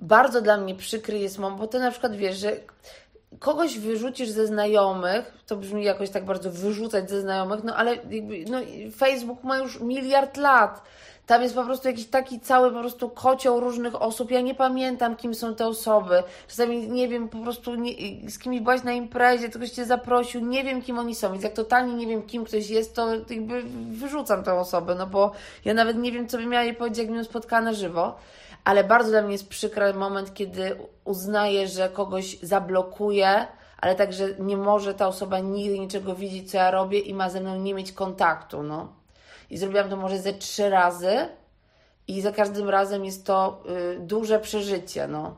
Bardzo dla mnie przykry jest moment, bo ty na przykład wiesz, że kogoś wyrzucisz ze znajomych, to brzmi jakoś tak bardzo wyrzucać ze znajomych, no ale jakby, no, Facebook ma już miliard lat. Tam jest po prostu jakiś taki cały po prostu kocioł różnych osób. Ja nie pamiętam, kim są te osoby. Czasami nie wiem po prostu, nie, z kim byłaś na imprezie, ktoś cię zaprosił, nie wiem, kim oni są. Więc jak totalnie nie wiem, kim ktoś jest, to jakby wyrzucam tę osobę, no bo ja nawet nie wiem, co bym miała jej powiedzieć, jakbym ją spotkała na żywo. Ale bardzo dla mnie jest przykry moment, kiedy uznaję, że kogoś zablokuję, ale także nie może ta osoba nigdy niczego widzieć, co ja robię i ma ze mną nie mieć kontaktu, no. I zrobiłam to może ze trzy razy i za każdym razem jest to y, duże przeżycie, no.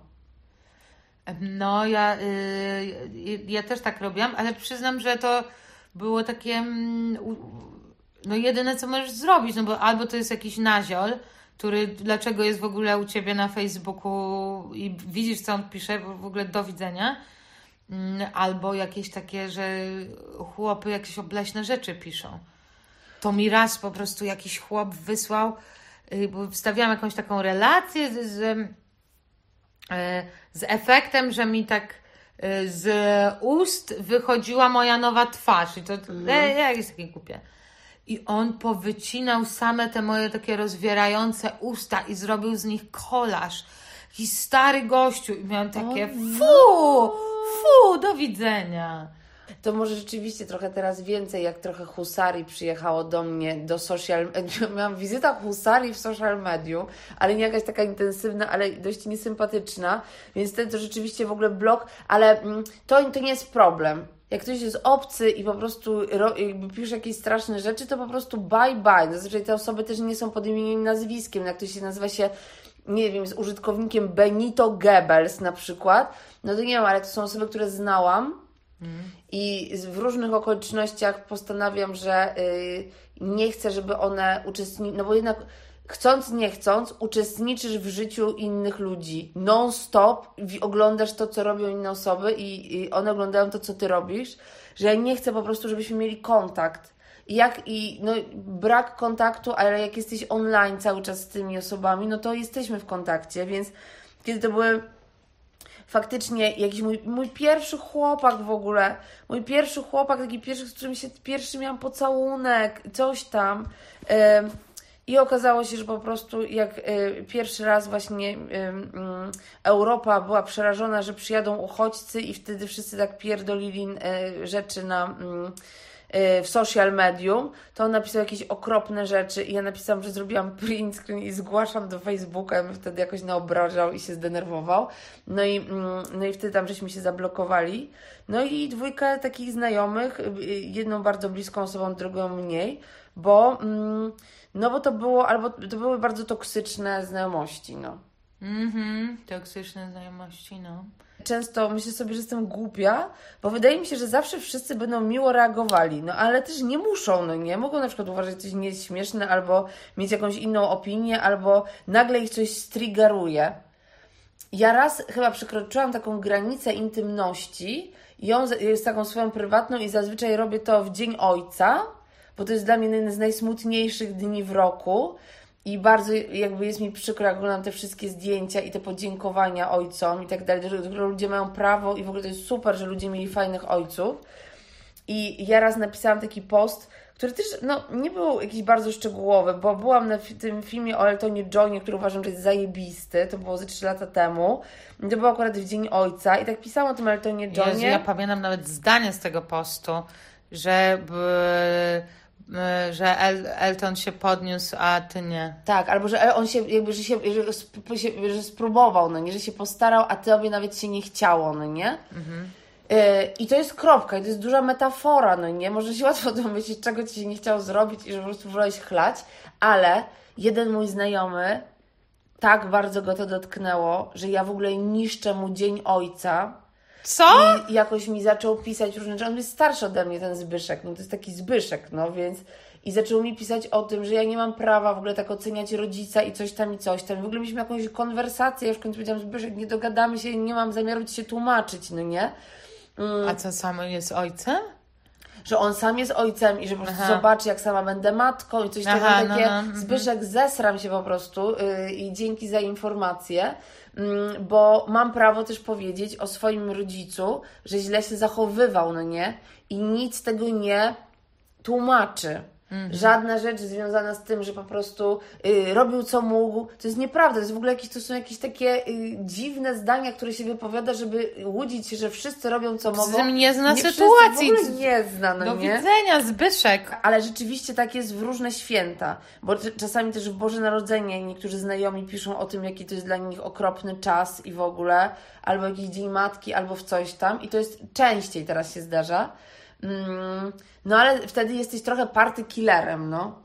No, ja, y, ja też tak robiłam, ale przyznam, że to było takie, mm, no jedyne co możesz zrobić, no bo albo to jest jakiś naziol, który dlaczego jest w ogóle u Ciebie na Facebooku i widzisz, co on pisze, w ogóle do widzenia, Mm, albo jakieś takie, że chłopy jakieś obleśne rzeczy piszą. To mi raz po prostu jakiś chłop wysłał, y, bo wstawiałam jakąś taką relację z, z e, efektem, że mi tak e, z ust wychodziła moja nowa twarz. I to e, ja jest takie głupie. I on powycinał same te moje takie rozwierające usta i zrobił z nich kolaż. Jakiś stary gościu. I miałam takie, fu, Fu, do widzenia. To może rzeczywiście trochę teraz więcej, jak trochę husarii przyjechało do mnie, do social... Miałam wizytę husarii w social medium, ale nie jakaś taka intensywna, ale dość niesympatyczna, więc ten to rzeczywiście w ogóle blog, ale mm, to, to nie jest problem. Jak ktoś jest obcy i po prostu pisze jakieś straszne rzeczy, to po prostu bye bye. Zazwyczaj te osoby też nie są pod imieniem nazwiskiem. Jak ktoś się nazywa się nie wiem, z użytkownikiem Benito Goebbels na przykład, no to nie wiem, ale to są osoby, które znałam i w różnych okolicznościach postanawiam, że y, nie chcę, żeby one uczestniczyły, no bo jednak chcąc, nie chcąc, uczestniczysz w życiu innych ludzi. Non-stop oglądasz to, co robią inne osoby i, i one oglądają to, co ty robisz, że ja nie chcę po prostu, żebyśmy mieli kontakt. I jak i no, brak kontaktu, ale jak jesteś online cały czas z tymi osobami, no to jesteśmy w kontakcie, więc kiedy to były faktycznie jakiś mój, mój pierwszy chłopak w ogóle, mój pierwszy chłopak, taki pierwszy, z którym się pierwszy miałam pocałunek, coś tam. I okazało się, że po prostu jak y, pierwszy raz właśnie y, y, Europa była przerażona, że przyjadą uchodźcy i wtedy wszyscy tak pierdolili y, rzeczy na mm, w social medium, to on napisał jakieś okropne rzeczy i ja napisałam, że zrobiłam print screen i zgłaszam do Facebooka, i wtedy jakoś naobrażał i się zdenerwował. No i, mm, no i wtedy tam żeśmy się zablokowali. No i dwójka takich znajomych, y, jedną bardzo bliską osobą, drugą mniej, bo, mm, no bo to było, albo to były bardzo toksyczne znajomości, no. Mhm, toksyczne znajomości, no często myślę sobie, że jestem głupia, bo wydaje mi się, że zawsze wszyscy będą miło reagowali, no ale też nie muszą, no nie? Mogą na przykład uważać coś nieśmieszne, albo mieć jakąś inną opinię, albo nagle ich coś striggeruje. Ja raz chyba przekroczyłam taką granicę intymności, ją jest taką swoją prywatną i zazwyczaj robię to w Dzień Ojca, bo to jest dla mnie jeden z najsmutniejszych dni w roku, i bardzo jakby jest mi przykro, jak oglądam te wszystkie zdjęcia i te podziękowania ojcom i tak dalej, że ludzie mają prawo i w ogóle to jest super, że ludzie mieli fajnych ojców. I ja raz napisałam taki post, który też no, nie był jakiś bardzo szczegółowy, bo byłam na tym filmie o Eltonie Johnie, który uważam, że jest zajebisty, to było ze 3 lata temu. To było akurat w Dzień Ojca i tak pisałam o tym Eltonie Johnie. Jezu, ja pamiętam nawet zdanie z tego postu, że... By że El, Elton się podniósł, a ty nie. Tak, albo że on się jakby, że się, że, że spróbował, no nie, że się postarał, a tobie nawet się nie chciało, no nie? Mhm. E, I to jest kropka, i to jest duża metafora, no nie? Może się łatwo domyślić, czego ci się nie chciało zrobić i że po prostu wolałeś chlać, ale jeden mój znajomy tak bardzo go to dotknęło, że ja w ogóle niszczę mu Dzień Ojca, co? I jakoś mi zaczął pisać różne rzeczy. On jest starszy ode mnie, ten Zbyszek. No to jest taki Zbyszek, no więc. I zaczął mi pisać o tym, że ja nie mam prawa w ogóle tak oceniać rodzica i coś tam i coś tam. W ogóle mieliśmy jakąś konwersację. Ja w końcu powiedziałam, Zbyszek, nie dogadamy się, nie mam zamiaru ci się tłumaczyć, no nie? Mm. A co samo jest ojcem? że on sam jest ojcem i że po prostu Aha. zobaczy, jak sama będę matką i coś takiego. Takie no, no. Zbyszek, zesram się po prostu yy, i dzięki za informację. Mm, bo mam prawo też powiedzieć o swoim rodzicu, że źle się zachowywał, no nie? I nic tego nie tłumaczy. Mhm. Żadna rzecz związana z tym, że po prostu y, robił co mógł, to jest nieprawda. To jest w ogóle jakieś, to są jakieś takie y, dziwne zdania, które się wypowiada, żeby łudzić się, że wszyscy robią co mogą. Zresztą nie zna nie sytuacji. W ogóle nie zna, no Do nie? widzenia, Zbyszek. Ale rzeczywiście tak jest w różne święta, bo czasami też w Boże Narodzenie niektórzy znajomi piszą o tym, jaki to jest dla nich okropny czas i w ogóle, albo jakiś Dzień Matki, albo w coś tam i to jest częściej teraz się zdarza. Mm, no ale wtedy jesteś trochę party killerem, no.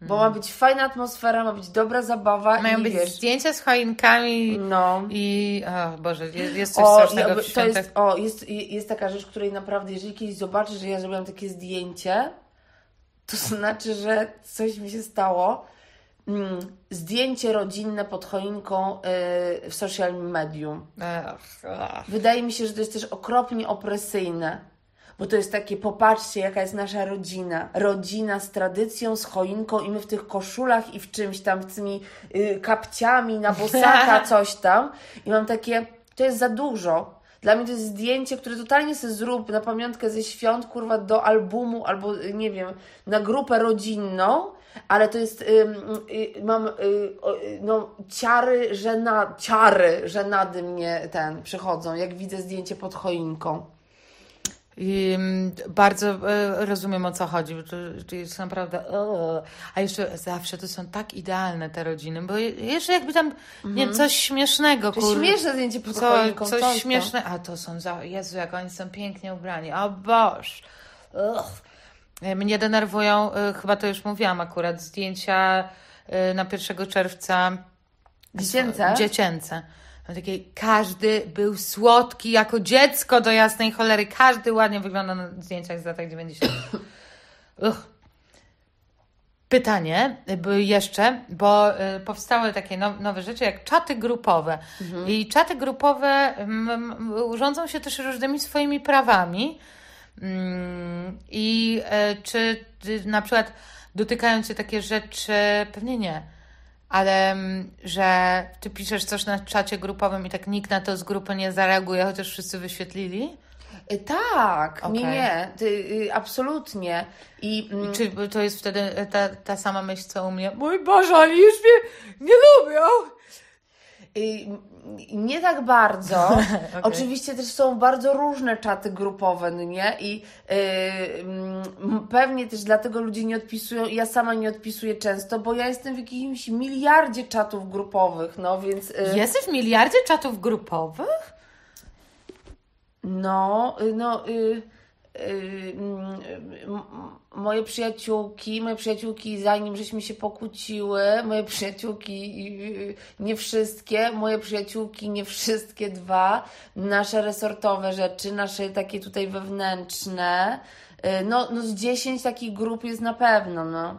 Bo mm. ma być fajna atmosfera, ma być dobra zabawa. Mają i, być wiesz, zdjęcia z choinkami. No. I. O Boże, jest coś o, strasznego ja, to jest, O, jest, jest taka rzecz, której naprawdę, jeżeli kiedyś zobaczysz, że ja zrobiłam takie zdjęcie, to znaczy, że coś mi się stało. Mm, zdjęcie rodzinne pod choinką yy, w social medium. Wydaje mi się, że to jest też okropnie opresyjne bo to jest takie, popatrzcie, jaka jest nasza rodzina. Rodzina z tradycją, z choinką i my w tych koszulach i w czymś tam, z tymi y, kapciami na bosaka, coś tam. I mam takie, to jest za dużo. Dla mnie to jest zdjęcie, które totalnie sobie zrób na pamiątkę ze świąt, kurwa, do albumu albo, y, nie wiem, na grupę rodzinną, ale to jest, y, mam, no, ciary, żena, ciary, żenady mnie ten, przychodzą, jak widzę zdjęcie pod choinką. I mm, bardzo e, rozumiem o co chodzi, bo to, to jest naprawdę. o. A jeszcze zawsze to są tak idealne te rodziny, bo je- jeszcze jakby tam nie wiem, coś śmiesznego, kur... śmieszne zdjęcie pod co, coś co to? śmieszne. A to są za. Jezu, jak oni są pięknie ubrani. O Boż. Ugh. E, Mnie denerwują, e, chyba to już mówiłam akurat, zdjęcia e, na 1 czerwca Dziecięce? Dziecięce. No takie, każdy był słodki jako dziecko do jasnej cholery. Każdy ładnie wygląda na zdjęciach z lat 90. Uch. Pytanie jeszcze, bo y, powstały takie now, nowe rzeczy jak czaty grupowe. I czaty grupowe mm, mm, rządzą się też różnymi swoimi prawami. Mm, I e, czy na przykład dotykają cię takie rzeczy, pewnie nie, ale mm, że ty piszesz coś na czacie grupowym i tak nikt na to z grupy nie zareaguje, chociaż wszyscy wyświetlili? Y, Tak, nie, Okej. nie, ty, y, absolutnie. I mm, Czy to jest wtedy ta, ta sama myśl, co u mnie? Mój Boże, oni już mnie nie lubią! Nie tak bardzo. Oczywiście też są bardzo różne czaty grupowe, no nie? I y, mm, pewnie też dlatego ludzie nie odpisują, ja sama nie odpisuję często, bo ja jestem w jakimś miliardzie czatów grupowych, no więc... y, Jesteś w miliardzie czatów grupowych? No, y, no, y, y, mm, m- moje przyjaciółki, moje przyjaciółki, zanim żeśmy się pokłóciły, moje przyjaciółki, y, nie wszystkie, moje przyjaciółki, nie wszystkie dwa, nasze resortowe rzeczy, nasze takie tutaj wewnętrzne, y, no, no z 10 takich grup jest na pewno, no.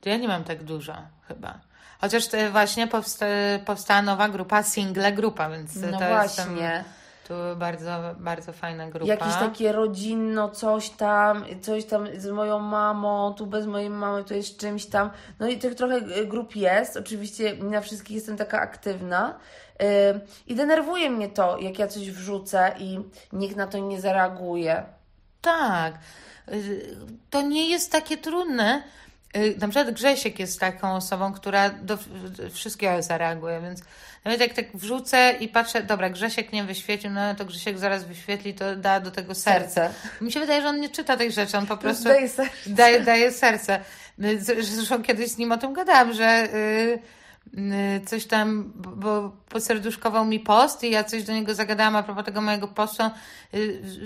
To ja nie mam tak dużo, chyba. Chociaż to właśnie powsta powstała nowa grupa, single grupa, więc No to jest właśnie. Tu bardzo, bardzo fajna grupa. Jakieś takie rodzinno, coś tam, coś tam z moją mamą, tu bez mojej mamy, to jest czymś tam. No i tych trochę y, grup jest. Oczywiście na wszystkich jestem taka aktywna. I denerwuje mnie to, jak ja coś wrzucę i nikt na to nie zareaguje. Tak. Y, To nie jest takie trudne. Y, Na przykład Grzesiek jest taką osobą, która do wszystkiego zareaguje, więc nawet jak tak wrzucę i patrzę, dobra, Grzesiek nie wyświetlił, no to Grzesiek zaraz wyświetli, to da do tego serce. Serce. Mi się wydaje, że on nie czyta tych rzeczy, on po prostu Daje serce. daje, daje serce. Y, Zresztą kiedyś z nim o tym gadałam, że y, coś tam, bo- poserduszkował mi post i ja coś do niego zagadałam a propos tego mojego postu.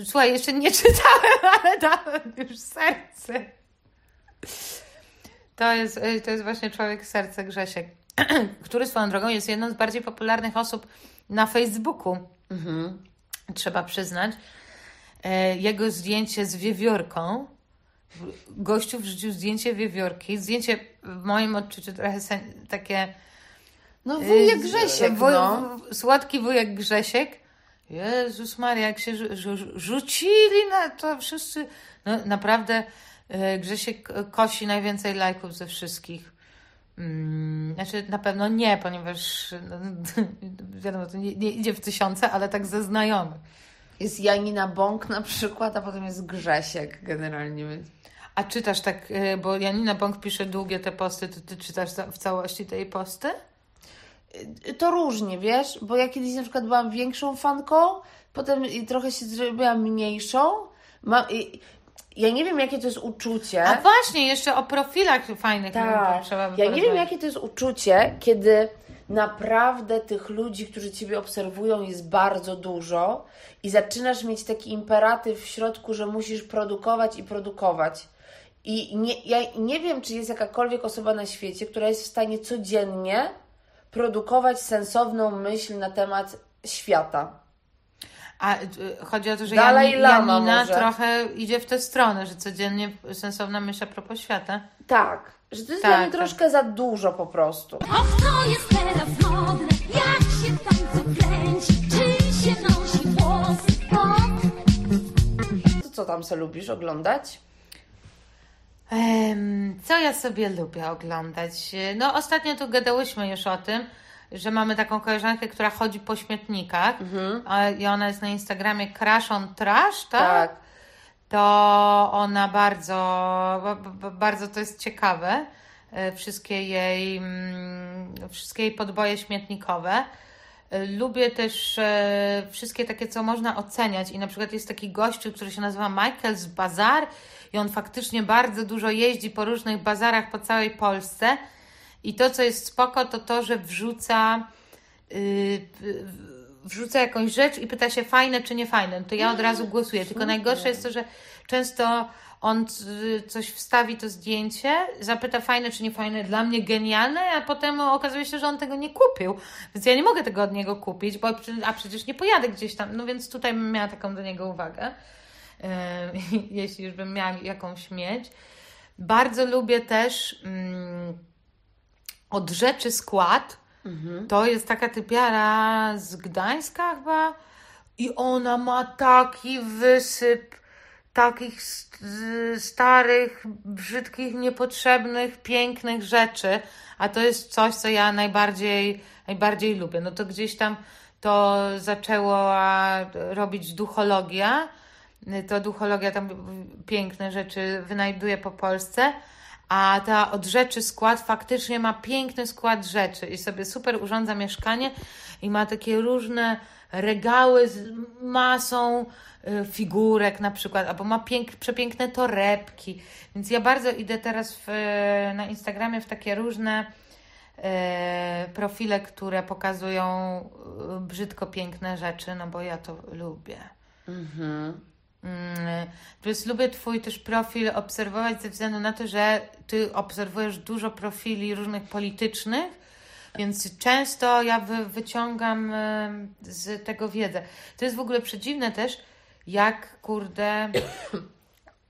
Słuchaj, jeszcze nie czytałem, ale dałem już serce. To jest, y, to jest właśnie człowiek serce Grzesiek, który swoją drogą jest jedną z bardziej popularnych osób na Facebooku. Trzeba przyznać. E, Jego zdjęcie z wiewiórką. Gościu wrzucił zdjęcie wiewiórki. Zdjęcie w moim odczuciu trochę takie. No wujek y, Grzesiek, wuj- no. Słodki wujek Grzesiek. Jezus Maria, jak się rzu- rzu- rzucili na to wszyscy. No naprawdę Grzesiek kosi najwięcej lajków ze wszystkich. Mm, Znaczy na pewno nie, ponieważ no, wiadomo, to nie, nie idzie w tysiące, ale tak ze znajomych. Jest Janina Bąk na przykład, a potem jest Grzesiek generalnie. A czytasz tak, y, bo Janina Bąk pisze długie te posty, to ty czytasz w całości tej posty? To różnie, wiesz, bo ja kiedyś na przykład byłam większą fanką, potem trochę się zrobiłam mniejszą. Ma, i, ja nie wiem, jakie to jest uczucie. A właśnie, jeszcze o profilach fajnych Tak. trzeba by Ja nie wiem, porozmawiać. jakie to jest uczucie, kiedy naprawdę tych ludzi, którzy Ciebie obserwują, jest bardzo dużo i zaczynasz mieć taki imperatyw w środku, że musisz produkować i produkować. I nie, ja nie wiem, czy jest jakakolwiek osoba na świecie, która jest w stanie codziennie produkować sensowną myśl na temat świata. A y, chodzi o to, że Dalaj Jani, Lama Janina może. trochę idzie w tę stronę, że codziennie sensowna myśl a propos świata. Tak, że to jest Tak, dla mnie tak. troszkę za dużo po prostu. A kto jest teraz modny? Jak się w tańcu kręci? Czy się nosi włosy? To co tam sobie lubisz oglądać? Co ja sobie lubię oglądać? No, ostatnio tu gadałyśmy już o tym, że mamy taką koleżankę, która chodzi po śmietnikach a, i ona jest na Instagramie Crash on Trash, tak? Tak. To ona bardzo, ba- ba- bardzo to jest ciekawe. e, Wszystkie jej, mm, wszystkie jej podboje śmietnikowe. E, Lubię też e, wszystkie takie, co można oceniać. I na przykład jest taki gościu, który się nazywa Michael z Bazar i on faktycznie bardzo dużo jeździ po różnych bazarach po całej Polsce. I to, co jest spoko, to to, że wrzuca yy, wrzuca jakąś rzecz i pyta się fajne czy nie fajne, to ja od razu głosuję. Tylko najgorsze jest to, że często on coś wstawi to zdjęcie, zapyta fajne czy nie fajne, dla mnie genialne, a potem okazuje się, że on tego nie kupił. Więc ja nie mogę tego od niego kupić, bo a przecież nie pojadę gdzieś tam. No więc tutaj bym miała taką do niego uwagę. Yy, jeśli już bym miała jakąś mieć. Bardzo lubię też mm, od rzeczy skład. To jest taka typiara z Gdańska chyba. I ona ma taki wysyp takich starych, brzydkich, niepotrzebnych, pięknych rzeczy, a to jest coś, co ja najbardziej, najbardziej lubię. No to gdzieś tam to zaczęło robić duchologia, to duchologia tam piękne rzeczy wynajduje po Polsce, a ta od rzeczy skład faktycznie ma piękny skład rzeczy i sobie super urządza mieszkanie i ma takie różne regały z masą y, figurek na przykład, albo ma pięk, przepiękne torebki. Więc ja bardzo idę teraz w, na Instagramie w takie różne e, profile, które pokazują e, brzydko piękne rzeczy, no bo ja to lubię. Mm, Plus lubię Twój też profil obserwować ze względu na to, że Ty obserwujesz dużo profili różnych politycznych, więc często ja wy, wyciągam z tego wiedzę. To jest w ogóle przedziwne też, jak kurde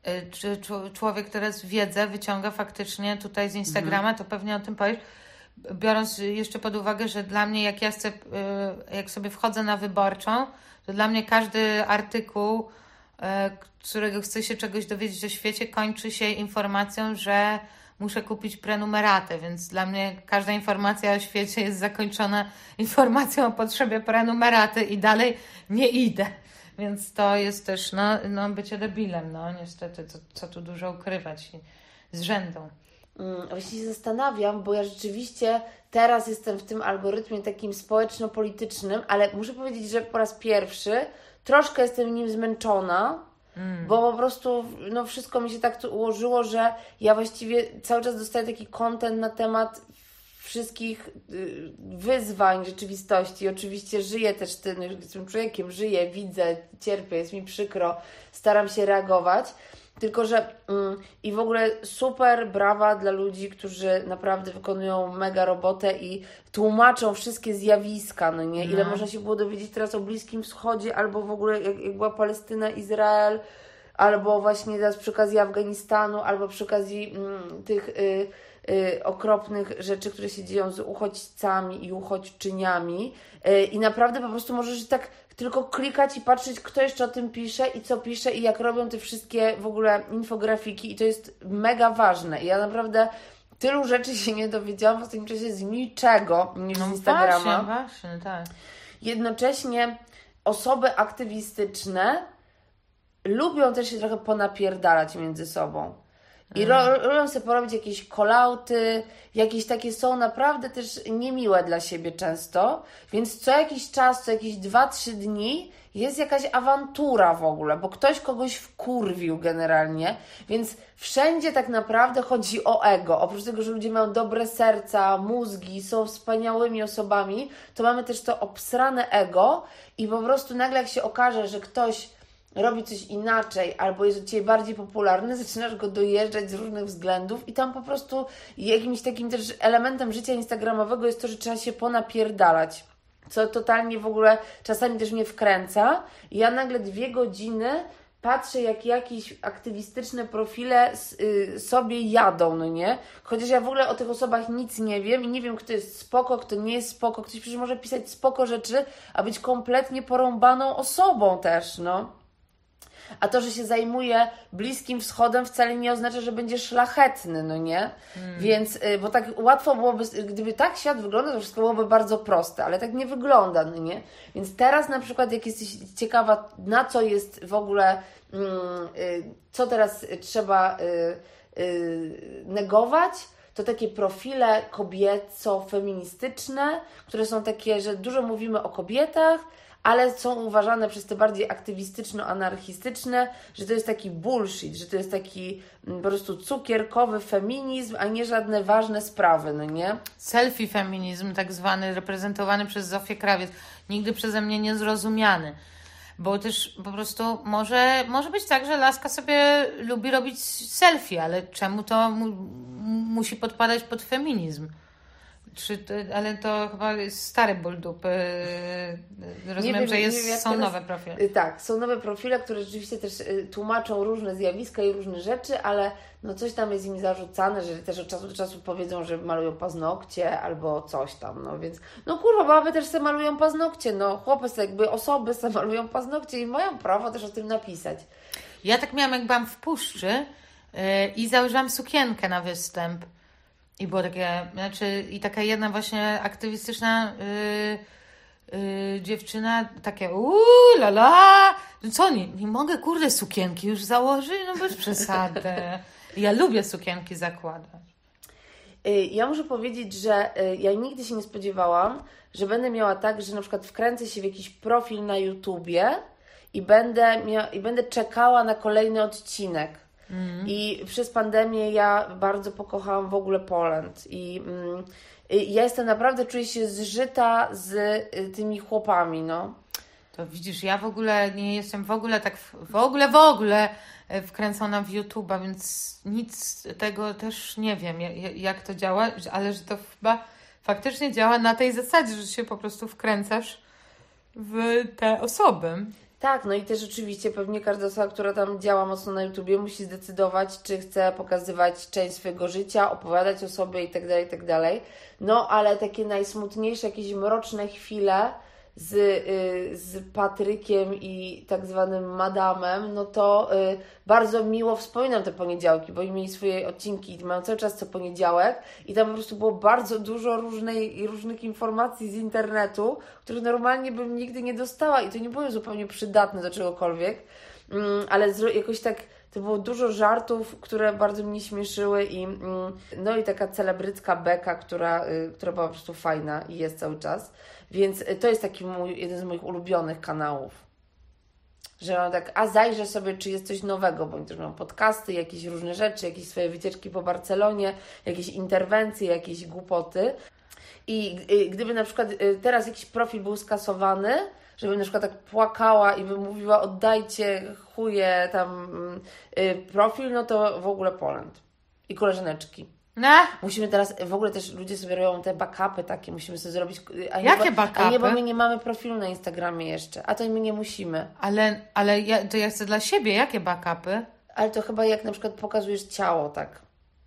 y, czy czł- człowiek teraz wiedzę wyciąga faktycznie tutaj z Instagrama, to pewnie o tym powiesz. Biorąc jeszcze pod uwagę, że dla mnie, jak ja chcę, y, jak sobie wchodzę na wyborczą, to dla mnie każdy artykuł, którego chcę się czegoś dowiedzieć o świecie, kończy się informacją, że muszę kupić prenumeratę, więc dla mnie każda informacja o świecie jest zakończona informacją o potrzebie prenumeraty i dalej nie idę. Więc to jest też no, no, bycie debilem, no niestety, co tu dużo ukrywać z rzędą. Mm, Właśnie się zastanawiam, bo ja rzeczywiście teraz jestem w tym algorytmie takim społeczno-politycznym, ale muszę powiedzieć, że po raz pierwszy troszkę jestem nim zmęczona, bo po prostu no, wszystko mi się tak ułożyło, że ja właściwie cały czas dostaję taki content na temat wszystkich y, wyzwań rzeczywistości. Oczywiście żyję też tym, tym człowiekiem, żyję, widzę, cierpię, jest mi przykro, staram się reagować. Tylko, że mm, i w ogóle super brawa dla ludzi, którzy naprawdę wykonują mega robotę i tłumaczą wszystkie zjawiska, no nie? Ile można się było dowiedzieć teraz o Bliskim Wschodzie, albo w ogóle jak, jak była Palestyna, Izrael, albo właśnie teraz przy okazji Afganistanu, albo przy okazji mm, tych y, y, okropnych rzeczy, które się dzieją z uchodźcami i uchodźczyniami. Y, I naprawdę po prostu możesz tak tylko klikać i patrzeć, kto jeszcze o tym pisze i co pisze i jak robią te wszystkie w ogóle infografiki i to jest mega ważne. I ja naprawdę tylu rzeczy się nie dowiedziałam w ostatnim czasie z niczego niż z Instagrama Właśnie, właśnie, tak. jednocześnie osoby aktywistyczne lubią też się trochę ponapierdalać między sobą. I ro, lubią sobie porobić jakieś kolauty, jakieś takie są naprawdę też niemiłe dla siebie często, więc co jakiś czas, co jakieś 2-3 dni jest jakaś awantura w ogóle, bo ktoś kogoś wkurwił generalnie, więc wszędzie tak naprawdę chodzi o ego. Oprócz tego, że ludzie mają dobre serca, mózgi, są wspaniałymi osobami, to mamy też to obsrane ego i po prostu nagle jak się okaże, że ktoś robi coś inaczej, albo jest od Ciebie bardziej popularny, zaczynasz go dojeżdżać z różnych względów i tam po prostu jakimś takim też elementem życia instagramowego jest to, że trzeba się ponapierdalać. Co totalnie w ogóle czasami też mnie wkręca. I ja nagle dwie godziny patrzę, jak jakieś aktywistyczne profile y, sobie jadą, no nie? Chociaż ja w ogóle o tych osobach nic nie wiem i nie wiem, kto jest spoko, kto nie jest spoko. Ktoś przecież może pisać spoko rzeczy, a być kompletnie porąbaną osobą też, no. A to, że się zajmuje Bliskim Wschodem wcale nie oznacza, że będzie szlachetny, no nie? Więc, y, bo tak łatwo byłoby, gdyby tak świat wyglądał, to wszystko byłoby bardzo proste, ale tak nie wygląda, no nie? Więc teraz na przykład, jak jesteś ciekawa, na co jest w ogóle, mm, y, co teraz trzeba y, negować, to takie profile kobieco-feministyczne, które są takie, że dużo mówimy o kobietach, ale są uważane przez te bardziej aktywistyczno-anarchistyczne, że to jest taki bullshit, że to jest taki mm, po prostu cukierkowy feminizm, a nie żadne ważne sprawy, no nie? Selfie feminizm, tak zwany, reprezentowany przez Zofię Krawiec, nigdy przeze mnie niezrozumiany. Bo też po prostu może, może być tak, że laska sobie lubi robić selfie, ale czemu to mu, musi podpadać pod feminizm? Czy ale to chyba jest stary ból dupy. Rozumiem, wiem, że jest, wiem, są teraz- nowe profile. Y, Tak, są nowe profile, które rzeczywiście też y, tłumaczą różne zjawiska i różne rzeczy, ale no coś tam jest im zarzucane, że też od czasu do czasu powiedzą, że malują paznokcie albo coś tam, no więc no kurwa, baby też se malują paznokcie, no chłopy se jakby osoby se malują paznokcie i mają prawo też o tym napisać. Ja tak miałam, jak byłam w puszczy yy, i założyłam sukienkę na występ. I takie, znaczy, i taka jedna właśnie aktywistyczna yy, yy, dziewczyna, takie uuu, la la, no co, nie, nie mogę, kurde, sukienki już założyć? No bez przesady. Ja lubię sukienki zakładać. Y, Ja muszę powiedzieć, że y, ja nigdy się nie spodziewałam, że będę miała tak, że na przykład wkręcę się w jakiś profil na YouTubie i będę, mia- i będę czekała na kolejny odcinek. I przez pandemię ja bardzo pokochałam w ogóle Poland. I mm, ja jestem naprawdę, czuję się zżyta z y, tymi chłopami, no. To widzisz, ja w ogóle nie jestem w ogóle tak, w ogóle, w ogóle e, wkręcona w YouTube'a, więc nic tego też nie wiem, ja- ja- jak to działa, ale że to chyba faktycznie działa na tej zasadzie, że się po prostu wkręcasz w te osoby. Tak, no i też rzeczywiście pewnie każda osoba, która tam działa mocno na YouTubie, musi zdecydować, czy chce pokazywać część swojego życia, opowiadać o sobie i tak dalej, i tak. No, ale takie najsmutniejsze, jakieś mroczne chwile z, y, z Patrykiem i tak zwanym Madamem, no to y, bardzo miło wspominam te poniedziałki, bo oni mieli swoje odcinki i mają cały czas co poniedziałek i tam po prostu było bardzo dużo różnej, różnych informacji z internetu, których normalnie bym nigdy nie dostała i to nie były zupełnie przydatne do czegokolwiek, mm, ale jakoś tak to było dużo żartów, które bardzo mnie śmieszyły i mm, no i taka celebrycka beka, która, y, która była po prostu fajna i jest cały czas. Więc y, to jest taki mój, jeden z moich ulubionych kanałów. Że mam tak, a zajrzę sobie, czy jest coś nowego, bo oni też mają podcasty, jakieś różne rzeczy, jakieś swoje wycieczki po Barcelonie, jakieś interwencje, jakieś głupoty. I y, gdyby na przykład y, teraz jakiś profil był skasowany, żebym na przykład tak płakała i bym mówiła oddajcie chuje tam mm, profil, no to w ogóle Poland. I koleżaneczki. No, Musimy teraz, w ogóle też ludzie sobie robią te backupy takie, musimy sobie zrobić. A nie, Jakie bo, A nie, bo backupy? my nie mamy profilu na Instagramie jeszcze, a to my nie musimy. ale, ale ja, to ja chcę dla siebie, jakie backupy? Ale to chyba jak na przykład pokazujesz ciało, tak.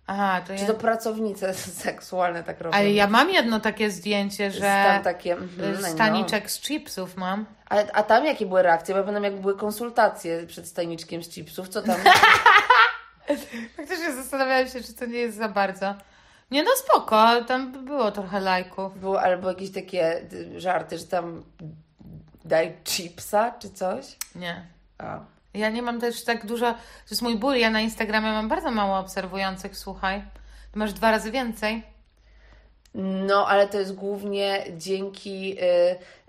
Aha, to Czy ja... to pracownice seksualne tak robią? Ale ja mam jedno takie zdjęcie, że Tam takie, mhm, y, no. staniczek z chipsów mam. A, a tam jakie były reakcje? Bo ja pamiętam, jak były konsultacje przed stajniczkiem z chipsów, co tam... Faktycznie zastanawiałam się, czy to nie jest za bardzo. Nie no spoko, tam było trochę lajków. Było albo jakieś takie y, żarty, że tam daj chipsa czy coś? Nie. A. Ja nie mam też tak dużo, to jest mój ból, ja na Instagramie mam bardzo mało obserwujących, słuchaj. Ty masz dwa razy więcej. No, ale to jest głównie dzięki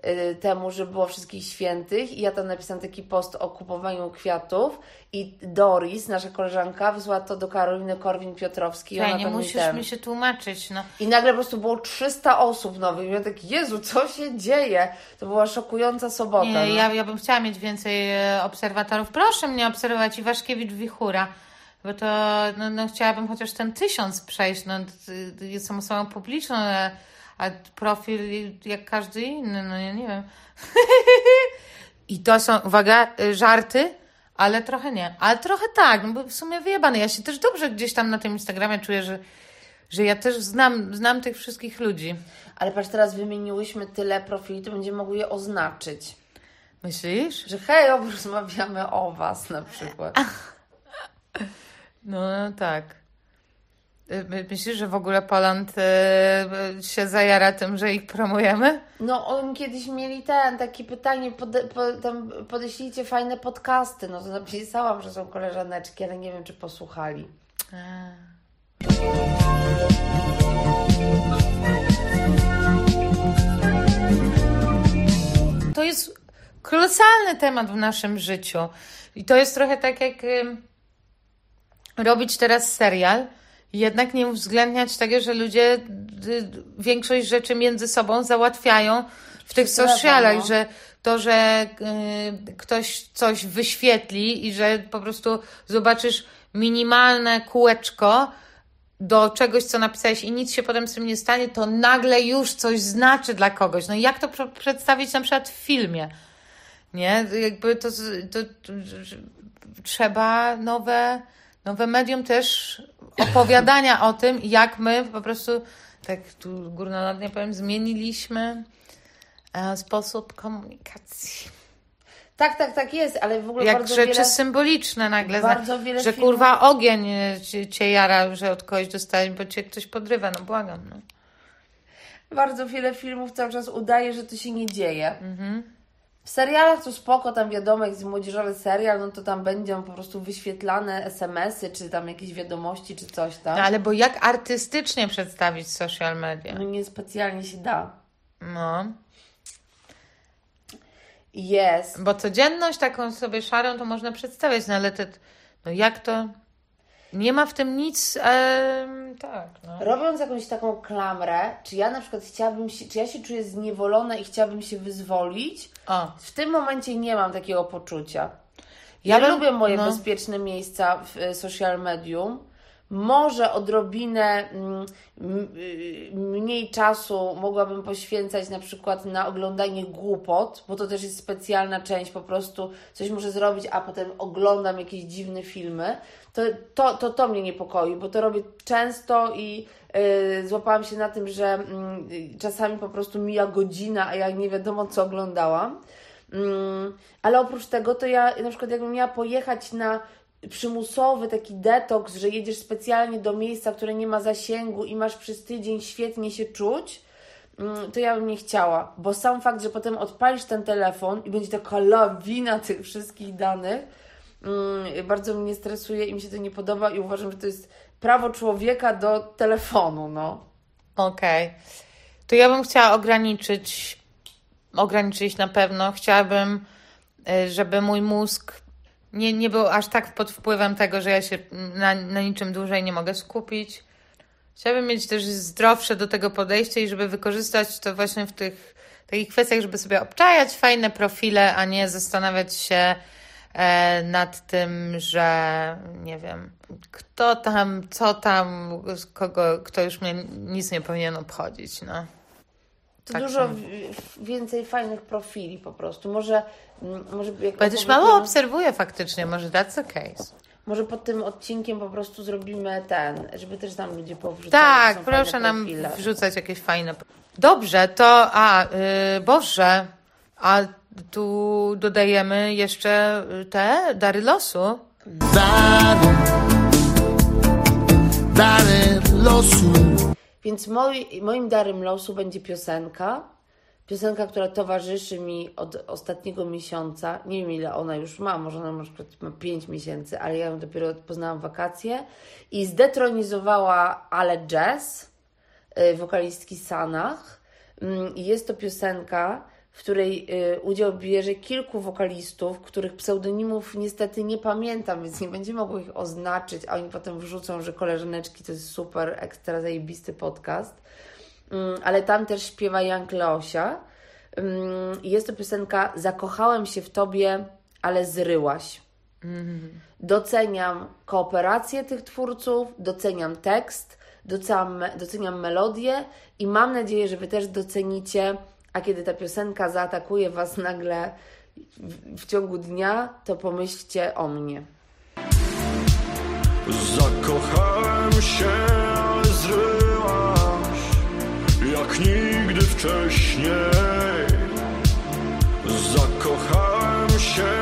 y, y, temu, że było wszystkich świętych i ja tam napisałam taki post o kupowaniu kwiatów i Doris, nasza koleżanka, wysłała to do Karoliny Korwin-Piotrowskiej. ona nie musisz ten- mi się tłumaczyć, no. I nagle po prostu było 300 osób nowych. I ja tak, Jezu, co się dzieje? To była szokująca sobota. Nie, no. ja, ja bym chciała mieć więcej e, obserwatorów. Proszę mnie obserwować i Waszkiewicz Wichura, bo to no, no, chciałabym chociaż ten tysiąc przejść. No, jestem osobą publiczną, a, a profil jak każdy inny, no ja nie wiem. I to są, uwaga, y, żarty, ale trochę nie. Ale trochę tak, no bo w sumie wyjebane. Ja się też dobrze gdzieś tam na tym Instagramie czuję, że, że ja też znam, znam tych wszystkich ludzi. Ale patrz, teraz wymieniłyśmy tyle profili, to będziemy mogły je oznaczyć. Myślisz? Że hej, rozmawiamy o was na przykład. No, tak. Y, my- Myślisz, że w ogóle Poland y, się zajara tym, że ich promujemy? No, oni kiedyś mieli ten, takie pytanie, pode, po, tam podeślijcie fajne podcasty. No to napisałam, że są koleżaneczki, ale nie wiem, czy posłuchali. To jest kolosalny temat w naszym życiu. I to jest trochę tak jak robić teraz serial, jednak nie uwzględniać tego, że ludzie y, większość rzeczy między sobą załatwiają w tych socialach, no. że to, że y, ktoś coś wyświetli i że po prostu zobaczysz minimalne kółeczko do czegoś, co napisałeś i nic się potem z tym nie stanie, to nagle już coś znaczy dla kogoś. No i jak to pr- przedstawić na przykład w filmie? Nie? Jakby to, to, to trzeba nowe, nowe medium też opowiadania o tym, jak my po prostu, tak tu górnolotnie powiem, zmieniliśmy e, sposób komunikacji. Tak, tak, tak jest, ale w ogóle Jak bardzo rzeczy wiele... symboliczne nagle. bardzo wiele że filmów- kurwa ogień e, cię, jara, że od kogoś dostałeś, bo cię ktoś podrywa. No błagam. No. Bardzo wiele filmów cały czas udaje, że to się nie dzieje. W serialach to spoko, tam wiadomo, jak jest młodzieżowy serial, no to tam będą po prostu wyświetlane SMS-y, czy tam jakieś wiadomości, czy coś tam. No, ale bo jak artystycznie przedstawić social media? No nie specjalnie się da. No. Jest. Bo codzienność taką sobie szarą to można przedstawiać, no ale te, no jak to... Nie ma w tym nic... em, tak, no. Robiąc jakąś taką klamrę, czy ja na przykład chciałabym się, czy ja się czuję zniewolona i chciałabym się wyzwolić, w tym momencie nie mam takiego poczucia. Ja, Ja bym- lubię moje no. bezpieczne miejsca w e, social medium. Może odrobinę mm, y, mniej czasu mogłabym poświęcać na przykład na oglądanie głupot, bo to też jest specjalna część, po prostu coś muszę zrobić, a potem oglądam jakieś dziwne filmy. To to, to, to mnie niepokoi, bo to robię często i y, złapałam się na tym, że mm, y, czasami po prostu mija godzina, a ja nie wiadomo co oglądałam. Mm, ale oprócz tego, to ja na przykład jakbym miała pojechać na przymusowy taki detoks, że jedziesz specjalnie do miejsca, które nie ma zasięgu i masz przez tydzień świetnie się czuć, mm, to ja bym nie chciała, bo sam fakt, że potem odpalisz ten telefon i będzie taka lawina tych wszystkich danych, bardzo mnie stresuje i mi się to nie podoba i uważam, że to jest prawo człowieka do telefonu, no. Okej. To ja bym chciała ograniczyć, ograniczyć na pewno. Chciałabym, y, żeby mój mózg nie, nie był aż tak pod wpływem tego, że ja się na, na niczym dłużej nie mogę skupić. Chciałabym mieć też zdrowsze do tego podejście i żeby wykorzystać to właśnie w tych takich kwestiach, żeby sobie obczajać fajne profile, a nie zastanawiać się nad tym, że nie wiem, kto tam, co tam, kogo, kto już mnie nic nie powinien obchodzić, no. To Tak dużo więcej fajnych profili po prostu. Może, może jak Bo ja też opowiemy- mało obserwuję faktycznie, może that's the case. Może pod tym odcinkiem po prostu zrobimy ten, żeby też tam ludzie powrzucali. Tak, proszę nam profile. wrzucać jakieś fajne. Dobrze, to a yy, Boże, a tu dodajemy jeszcze te dary losu. Dary, dary losu. Więc moi, moim darem losu będzie piosenka. Piosenka, która towarzyszy mi od ostatniego miesiąca. Nie wiem ile ona już ma, może ona na przykład ma 5 miesięcy, ale ja ją dopiero poznałam wakacje. I zdetronizowała Ale Jazz, y, wokalistki Sanach. Mm, I jest to piosenka, w której y, udział bierze kilku wokalistów, których pseudonimów niestety nie pamiętam, więc nie będziemy mogły ich oznaczyć, a oni potem wrzucą, że koleżaneczki to jest super, ekstra zajebisty podcast. Mm, ale tam też śpiewa Jan Kleosia. Mm, Jest to piosenka Zakochałem się w tobie, ale zryłaś. Doceniam kooperację tych twórców, doceniam tekst, doceniam, doceniam melodię i mam nadzieję, że Wy też docenicie, a kiedy ta piosenka zaatakuje Was nagle w, w ciągu dnia, to pomyślcie o mnie. Zakochałem się, ale zryłaś Jak nigdy wcześniej Zakochałem się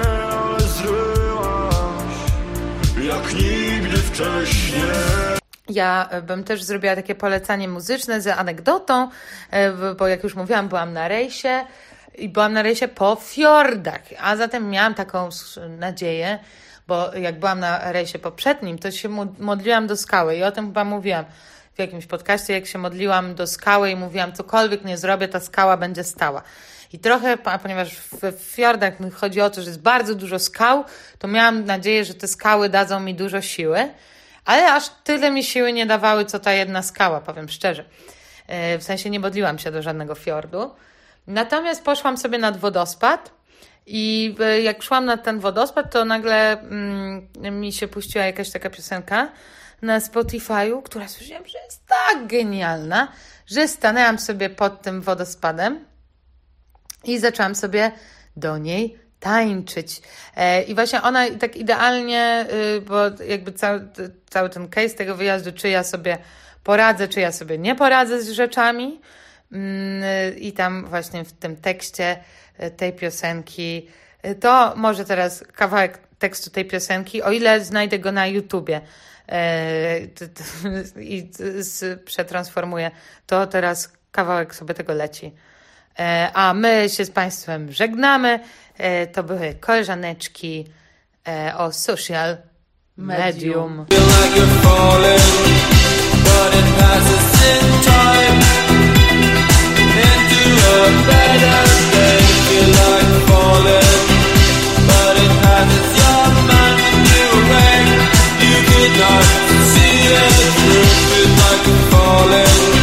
zryłaś Jak nigdy wcześniej Ja e, bym też zrobiła takie polecanie muzyczne z anegdotą, e, bo jak już mówiłam, byłam na rejsie i byłam na rejsie po fiordach, a zatem miałam taką nadzieję, bo jak byłam na rejsie poprzednim, to się mod- modliłam do skały i o tym chyba mówiłam w jakimś podcaście, jak się modliłam do skały i mówiłam, cokolwiek nie zrobię, ta skała będzie stała. I trochę, ponieważ w fiordach chodzi o to, że jest bardzo dużo skał, to miałam nadzieję, że te skały dadzą mi dużo siły. Ale aż tyle mi siły nie dawały, co ta jedna skała, powiem szczerze. E, W sensie nie modliłam się do żadnego fiordu. Natomiast poszłam sobie nad wodospad i e, jak szłam nad ten wodospad, to nagle mm, mi się puściła jakaś taka piosenka na Spotify'u, która słyszałam, że jest tak genialna, że stanęłam sobie pod tym wodospadem i zaczęłam sobie do niej tańczyć. E, I właśnie ona tak idealnie, y, bo jakby cały, cały ten case tego wyjazdu, czy ja sobie poradzę, czy ja sobie nie poradzę z rzeczami. Mm, y, I tam właśnie w tym tekście y, tej piosenki, to może teraz kawałek tekstu tej piosenki, o ile znajdę go na YouTubie e, i przetransformuję, to teraz kawałek sobie tego leci. E, a my się z Państwem żegnamy. E, to były koleżaneczki e, o social medium. Not see it, like falling